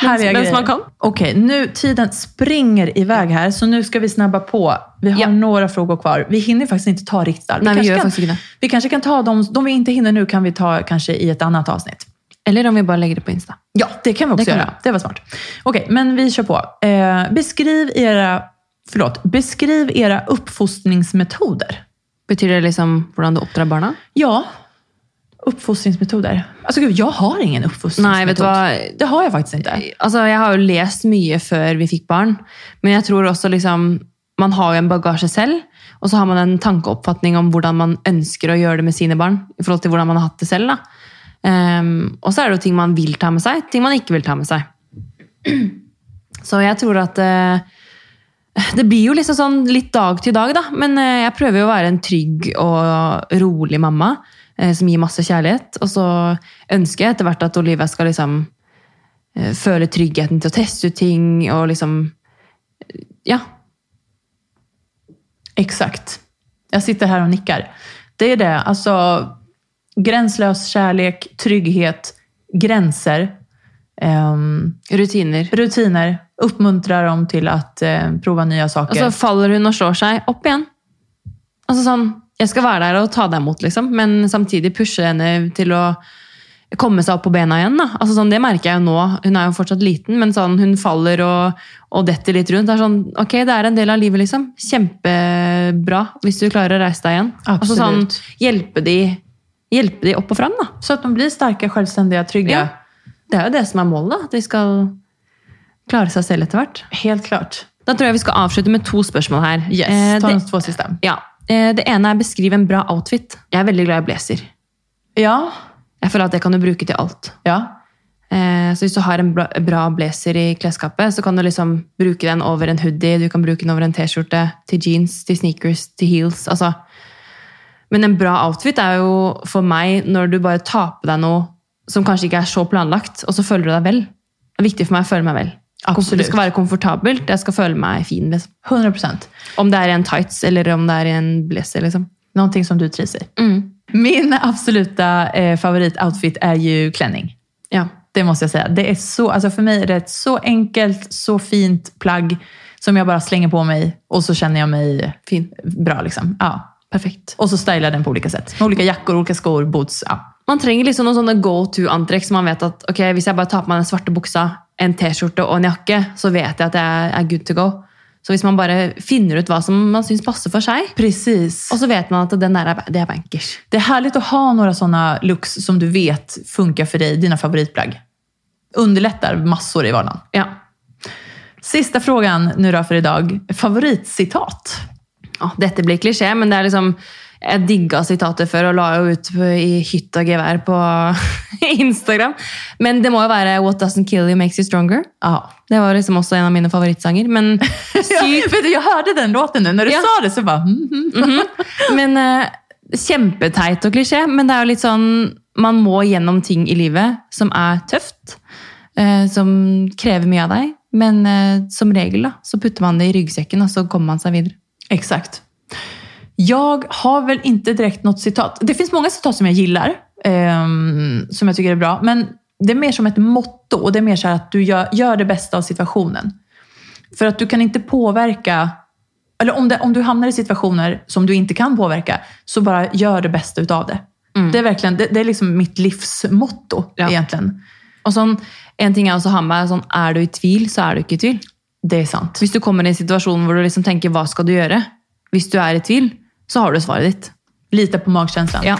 Härliga mens grejer. man. Okej, nu tiden springer iväg här, så nu ska vi snabba på. Vi har Ja. några frågor kvar. Vi hinner faktiskt inte ta riktigt. Nej, vi kanske gör kan, inte vi kanske kan ta de, de vi inte hinner nu kan vi ta kanske i ett annat avsnitt. Eller om vi bare legger det på Insta. Ja, det kan vi också Det göra. Det var smart. Okej, men vi kör på. Eh, beskriv era, förlåt, beskriv era uppfostringsmetoder. Betyr det liksom hvordan du oppdrar barna? Ja, uppfostringsmetoder. Alltså gud, jag har ingen uppfostringsmetod. Nej, vet du vad? Det har jag faktiskt inte. Altså, Jeg har jo lest mye før vi fikk barn, men jeg tror også liksom Man har jo en bagasje selv, og så har man en tankeoppfatning om hvordan man ønsker å gjøre det med sine barn. i forhold til hvordan man har hatt det da. Ehm, og så er det ting man vil ta med seg, ting man ikke vil ta med seg. Så jeg tror at eh, Det blir jo liksom sånn litt dag til dag, da. Men prøver jo å være en trygg og rolig mamma som gir masse kjærlighet. Og så ønsker jeg etter hvert at Olivia skal liksom eh, føle tryggheten til å teste ut ting og liksom Ja. Exakt. Jag sitter här och nickar. Det är det. Alltså, gränslös kärlek, trygghet, gränser, ehm, Rutiner. rutiner. Uppmuntra dem til att eh, prova nya saker. så faller hun og slår seg opp igjen. Altså sånn, Jeg skal være der og ta deg imot, liksom, men samtidig pushe henne til å komme seg opp på bena igjen. da. Altså sånn, Det merker jeg jo nå. Hun er jo fortsatt liten, men sånn, hun faller og, og detter litt rundt. Det er sånn, ok, det er en del av livet, liksom. Kjempebra hvis du klarer å reise deg igjen. Altså sånn, Absolut. hjelpe de, hjelpe de opp og fram, da. Så att de blir starka, självständiga, trygga. Ja. Det er jo det som er målet, da. At de skal klare seg selv etter hvert. Helt klart. Da tror jeg vi skal avslutte med to spørsmål her. Yes, Eh, ta de två sista. ja. Eh, det ene er beskriv en bra outfit. Jeg er veldig glad i blazer. Ja, Jeg føler at det kan du bruke til alt. ja. Eh, så hvis du har en bra, bra blazer i klesskapet, så kan du liksom bruke den over en hoodie, du kan bruke den over en T-skjorte, til jeans, til sneakers, til heels. Altså. Men en bra outfit er jo for meg når du bare tar på deg noe som kanskje ikke er så planlagt, og så føler du deg vel. Det er viktig for meg å føle meg vel. Absolutt. Det skal være komfortabelt, jeg skal føle meg fin. Liksom. 100 procent. Om det i en tights eller om det i en blazer. Liksom. Någonting som du trivs i. Min absoluta eh, favoritoutfit är ju klänning. Ja. Det måste jag säga. Det är så, alltså för mig är det ett så enkelt, så fint plagg som jag bara slänger på mig och så känner jag mig Fin. bra. Liksom. Ja. Perfekt. Och så stylar jag den på olika sätt. Med olika jackor, olika skor, boots. Ja. Man trenger liksom noen sånne go-to-antrekk som man vet at ok, hvis jeg bare tar på meg den svarte buksa, en T-skjorte og en jakke, så vet jeg at jeg er good to go. Så hvis man bare finner ut hva som man syns passer for seg, Precis. og så vet man at den er, det er bankers. Det är härligt att ha några sådana looks som du vet funkar för dig, dina favoritplagg. Underlättar massor i vardagen. Ja. Sista frågan nu då för idag. Favoritcitat? Å, dette blir klisjé, men det er liksom Jeg digga sitatet før og la jo ut i hytt og gevær på Instagram. Men det må jo være 'What doesn't kill you makes you stronger'. Ja. Det var liksom også en av mine favorittsanger. Men Ja, sykt du, jag hörde den låten nu. När du Ja. sa det så bara... Mm, mm. Men eh, Kjempeteit og klisjé, men det er jo litt sånn Man må gjennom ting i livet som er tøft. eh, som krever mye av deg. Men eh, som regel da, så putter man det i ryggsekken, og så kommer man seg videre. Exakt. Jag har väl inte direkt något citat. Det finns många citat som jag gillar, ehm, som jag tycker är bra. Men det är mer som ett motto och det är mer så att du gör, gör det bästa av situationen. För att du kan inte påverka, eller om, det, om du hamnar i situationer som du inte kan påverka, så bara gör det bästa utav det. Det är verkligen, det, det är liksom mitt livsmotto Ja. egentligen. Og sånn, En ting jeg også har med sånn, er du i tvil, så er du ikke i tvil. Det är sant. Hvis du kommer i en situasjon hvor du liksom tenker 'hva skal du gjøre'? Hvis du er i tvil, så har du svaret ditt. Lita på magkänslan. Ja.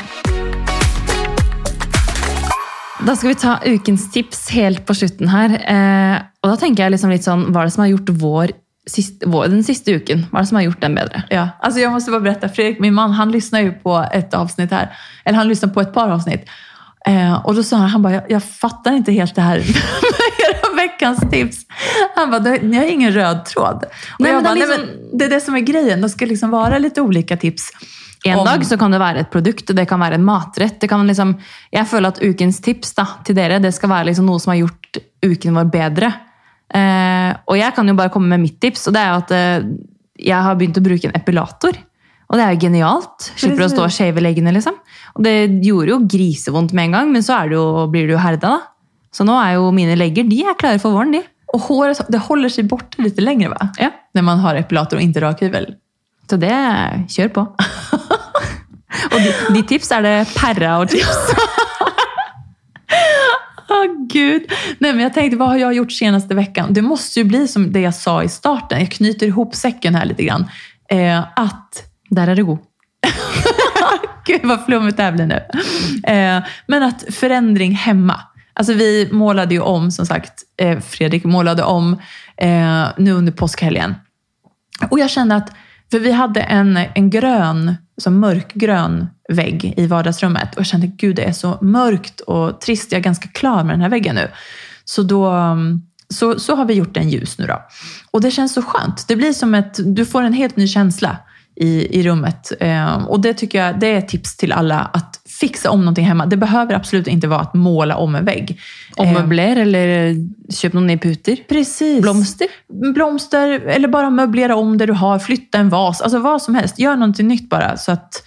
Da skal vi ta ukens tips helt på slutten her. Eh, og da tenker jeg liksom litt sånn, Hva er det som har gjort vår, siste, vår, den sista uken? Hva er det som har gjort den bedre? Ja, alltså jag måste bara berätta. Fredrik, min man, han lyssnar ju på ett avsnitt här. Eller han lyssnar på ett par avsnitt. Eh, och då sa han, han bara, jag, jag fattar inte helt det här veckans tips. Han bara, "Det- ni har ingen röd tråd. Och Nej, jag bara, är Nej, liksom- men det är det som är grejen. Det ska liksom vara lite olika tips. En Om- dag så kan det være et produkt, det kan være en matrett. Det kan liksom, jeg føler at ukens tips da, til dere det skal være liksom noe som har gjort uken vår bedre. Eh, og jeg kan jo bare komme med mitt tips, og det er jo at eh, jeg har begynt å bruke en epilator. Og det er jo genialt. Slipper å stå og shave leggene, liksom. Og det gjorde jo grisevondt med en gang, men så er det jo, blir du jo herda, da. Så nå er jo mine legger de er klare for våren, de. Och håret det håller sig borta lite längre va? Ja. När man har epilator och inte rakhyvel. Så det kjør på. og de, de tips er det perra og tips. Åh gud. Nej, men jag tänkte, vad har jag gjort senaste veckan? Det måste ju bli som det jag sa i starten. Jag knyter ihop säcken här lite grann. Eh, att Der er du god. Gud vad flummigt det här blir nu. Eh, men att förändring hemma. Alltså vi målade ju om, som sagt, eh, Fredrik målade om eh, nu under påskhelgen. Och jag kände att, för vi hade en, en grön, så mörkgrön vägg i vardagsrummet. Och jag kände, gud det är så mörkt och trist. Jag är ganska klar med den här väggen nu. Så då mm, så, så har vi gjort den ljus nu då. Och det känns så skönt. Det blir som ett, du får en helt ny känsla i, i rummet. Eh, och det tycker jag det är ett tips till alla, att fixa om någonting hemma. Det behöver absolut inte vara att måla om en vägg. Eh, Ommøbler eller kjøp noen nye puter. Precis. Blomster. Blomster, eller bara möblera om det du har, flytta en vas, alltså vad som helst. Gör någonting nytt bara. Så att,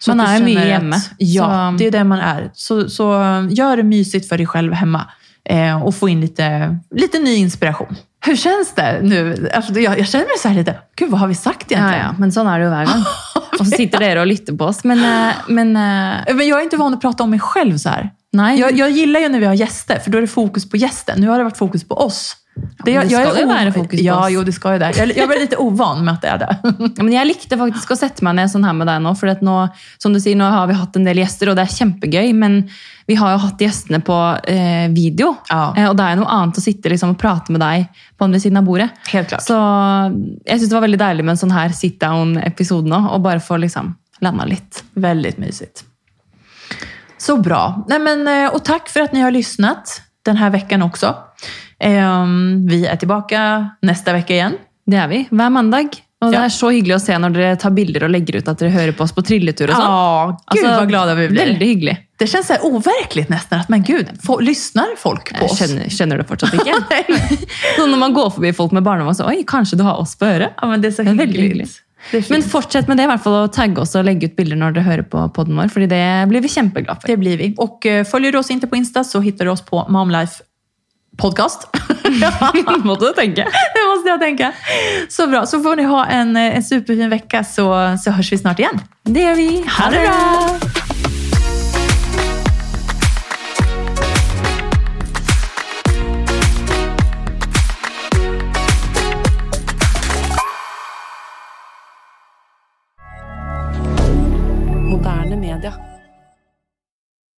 så Man är ju mycket hemma, Ja, så- det är det man är. Så, så eh, gör det mysigt för dig själv hemma. Eh, och få in lite, lite ny inspiration. Hur känns det nu? Alltså, jag, jag känner mig så här lite, gud vad har vi sagt Ja, egentligen? ja, men sånn er det jo hver gang. Og så sitter dere og lytter på oss. Men, eh, men eh, Men jag är inte van att prata om mig själv så här. Nei, Jag, jag gillar ju när vi har gäster, för då är det fokus på gästen. Nu har det varit fokus på oss. Men det ska ju vara fokus på ja, oss. jo, det ska ju det. Jag, jag var lite ovan med att det är det. Men jeg likte faktisk å sette meg ned sånn her med deg nå. For at nå, som du sier, nå har vi hatt en del gjester, og det er kjempegøy. Men vi har jo hatt gjestene på eh, video. Ja. Eh, og det er jo noe annet å sitte liksom, og prate med deg på andre siden av bordet. Helt klart. Så jeg syns det var veldig deilig med en sånn her sit down-episode nå. Og bare få liksom landa litt. Väldigt mysigt. Så bra. Nej, men, eh, och tack för att ni har lyssnat den här veckan också. Ehm, Vi är tillbaka nästa vecka igen. Det er vi. Hver mandag. Og det Ja. er så hyggelig å se når dere tar bilder og legger ut at dere hører på oss på trilletur og sånn. Ja, gud Altså, vad glada vi blir. Veldig hyggelig. Det känns så här overkligt nästan. Att, men gud, få, lyssnar folk på oss? skjønner, skjønner det fortsatt ikke. så når man går forbi folk med barnevogn, så oi, kanskje du har oss på øret. Ja, men det är så Det är väldigt hyggligt. hyggligt. Det är, Men fint. fortsett med det, i hvert fall å tagge oss og legge ut bilder når dere hører på podden vår, fordi det blir vi kjempeglad for. det blir vi. Och eh, följer du oss inte på Insta så hittar du oss på Momlife Podcast. Måtte du tenke. det måste jag tänka. Så bra. Så får ni ha en, eh, en superfin vecka så, så hörs vi snart igen. Det gjør vi. Ha det bra!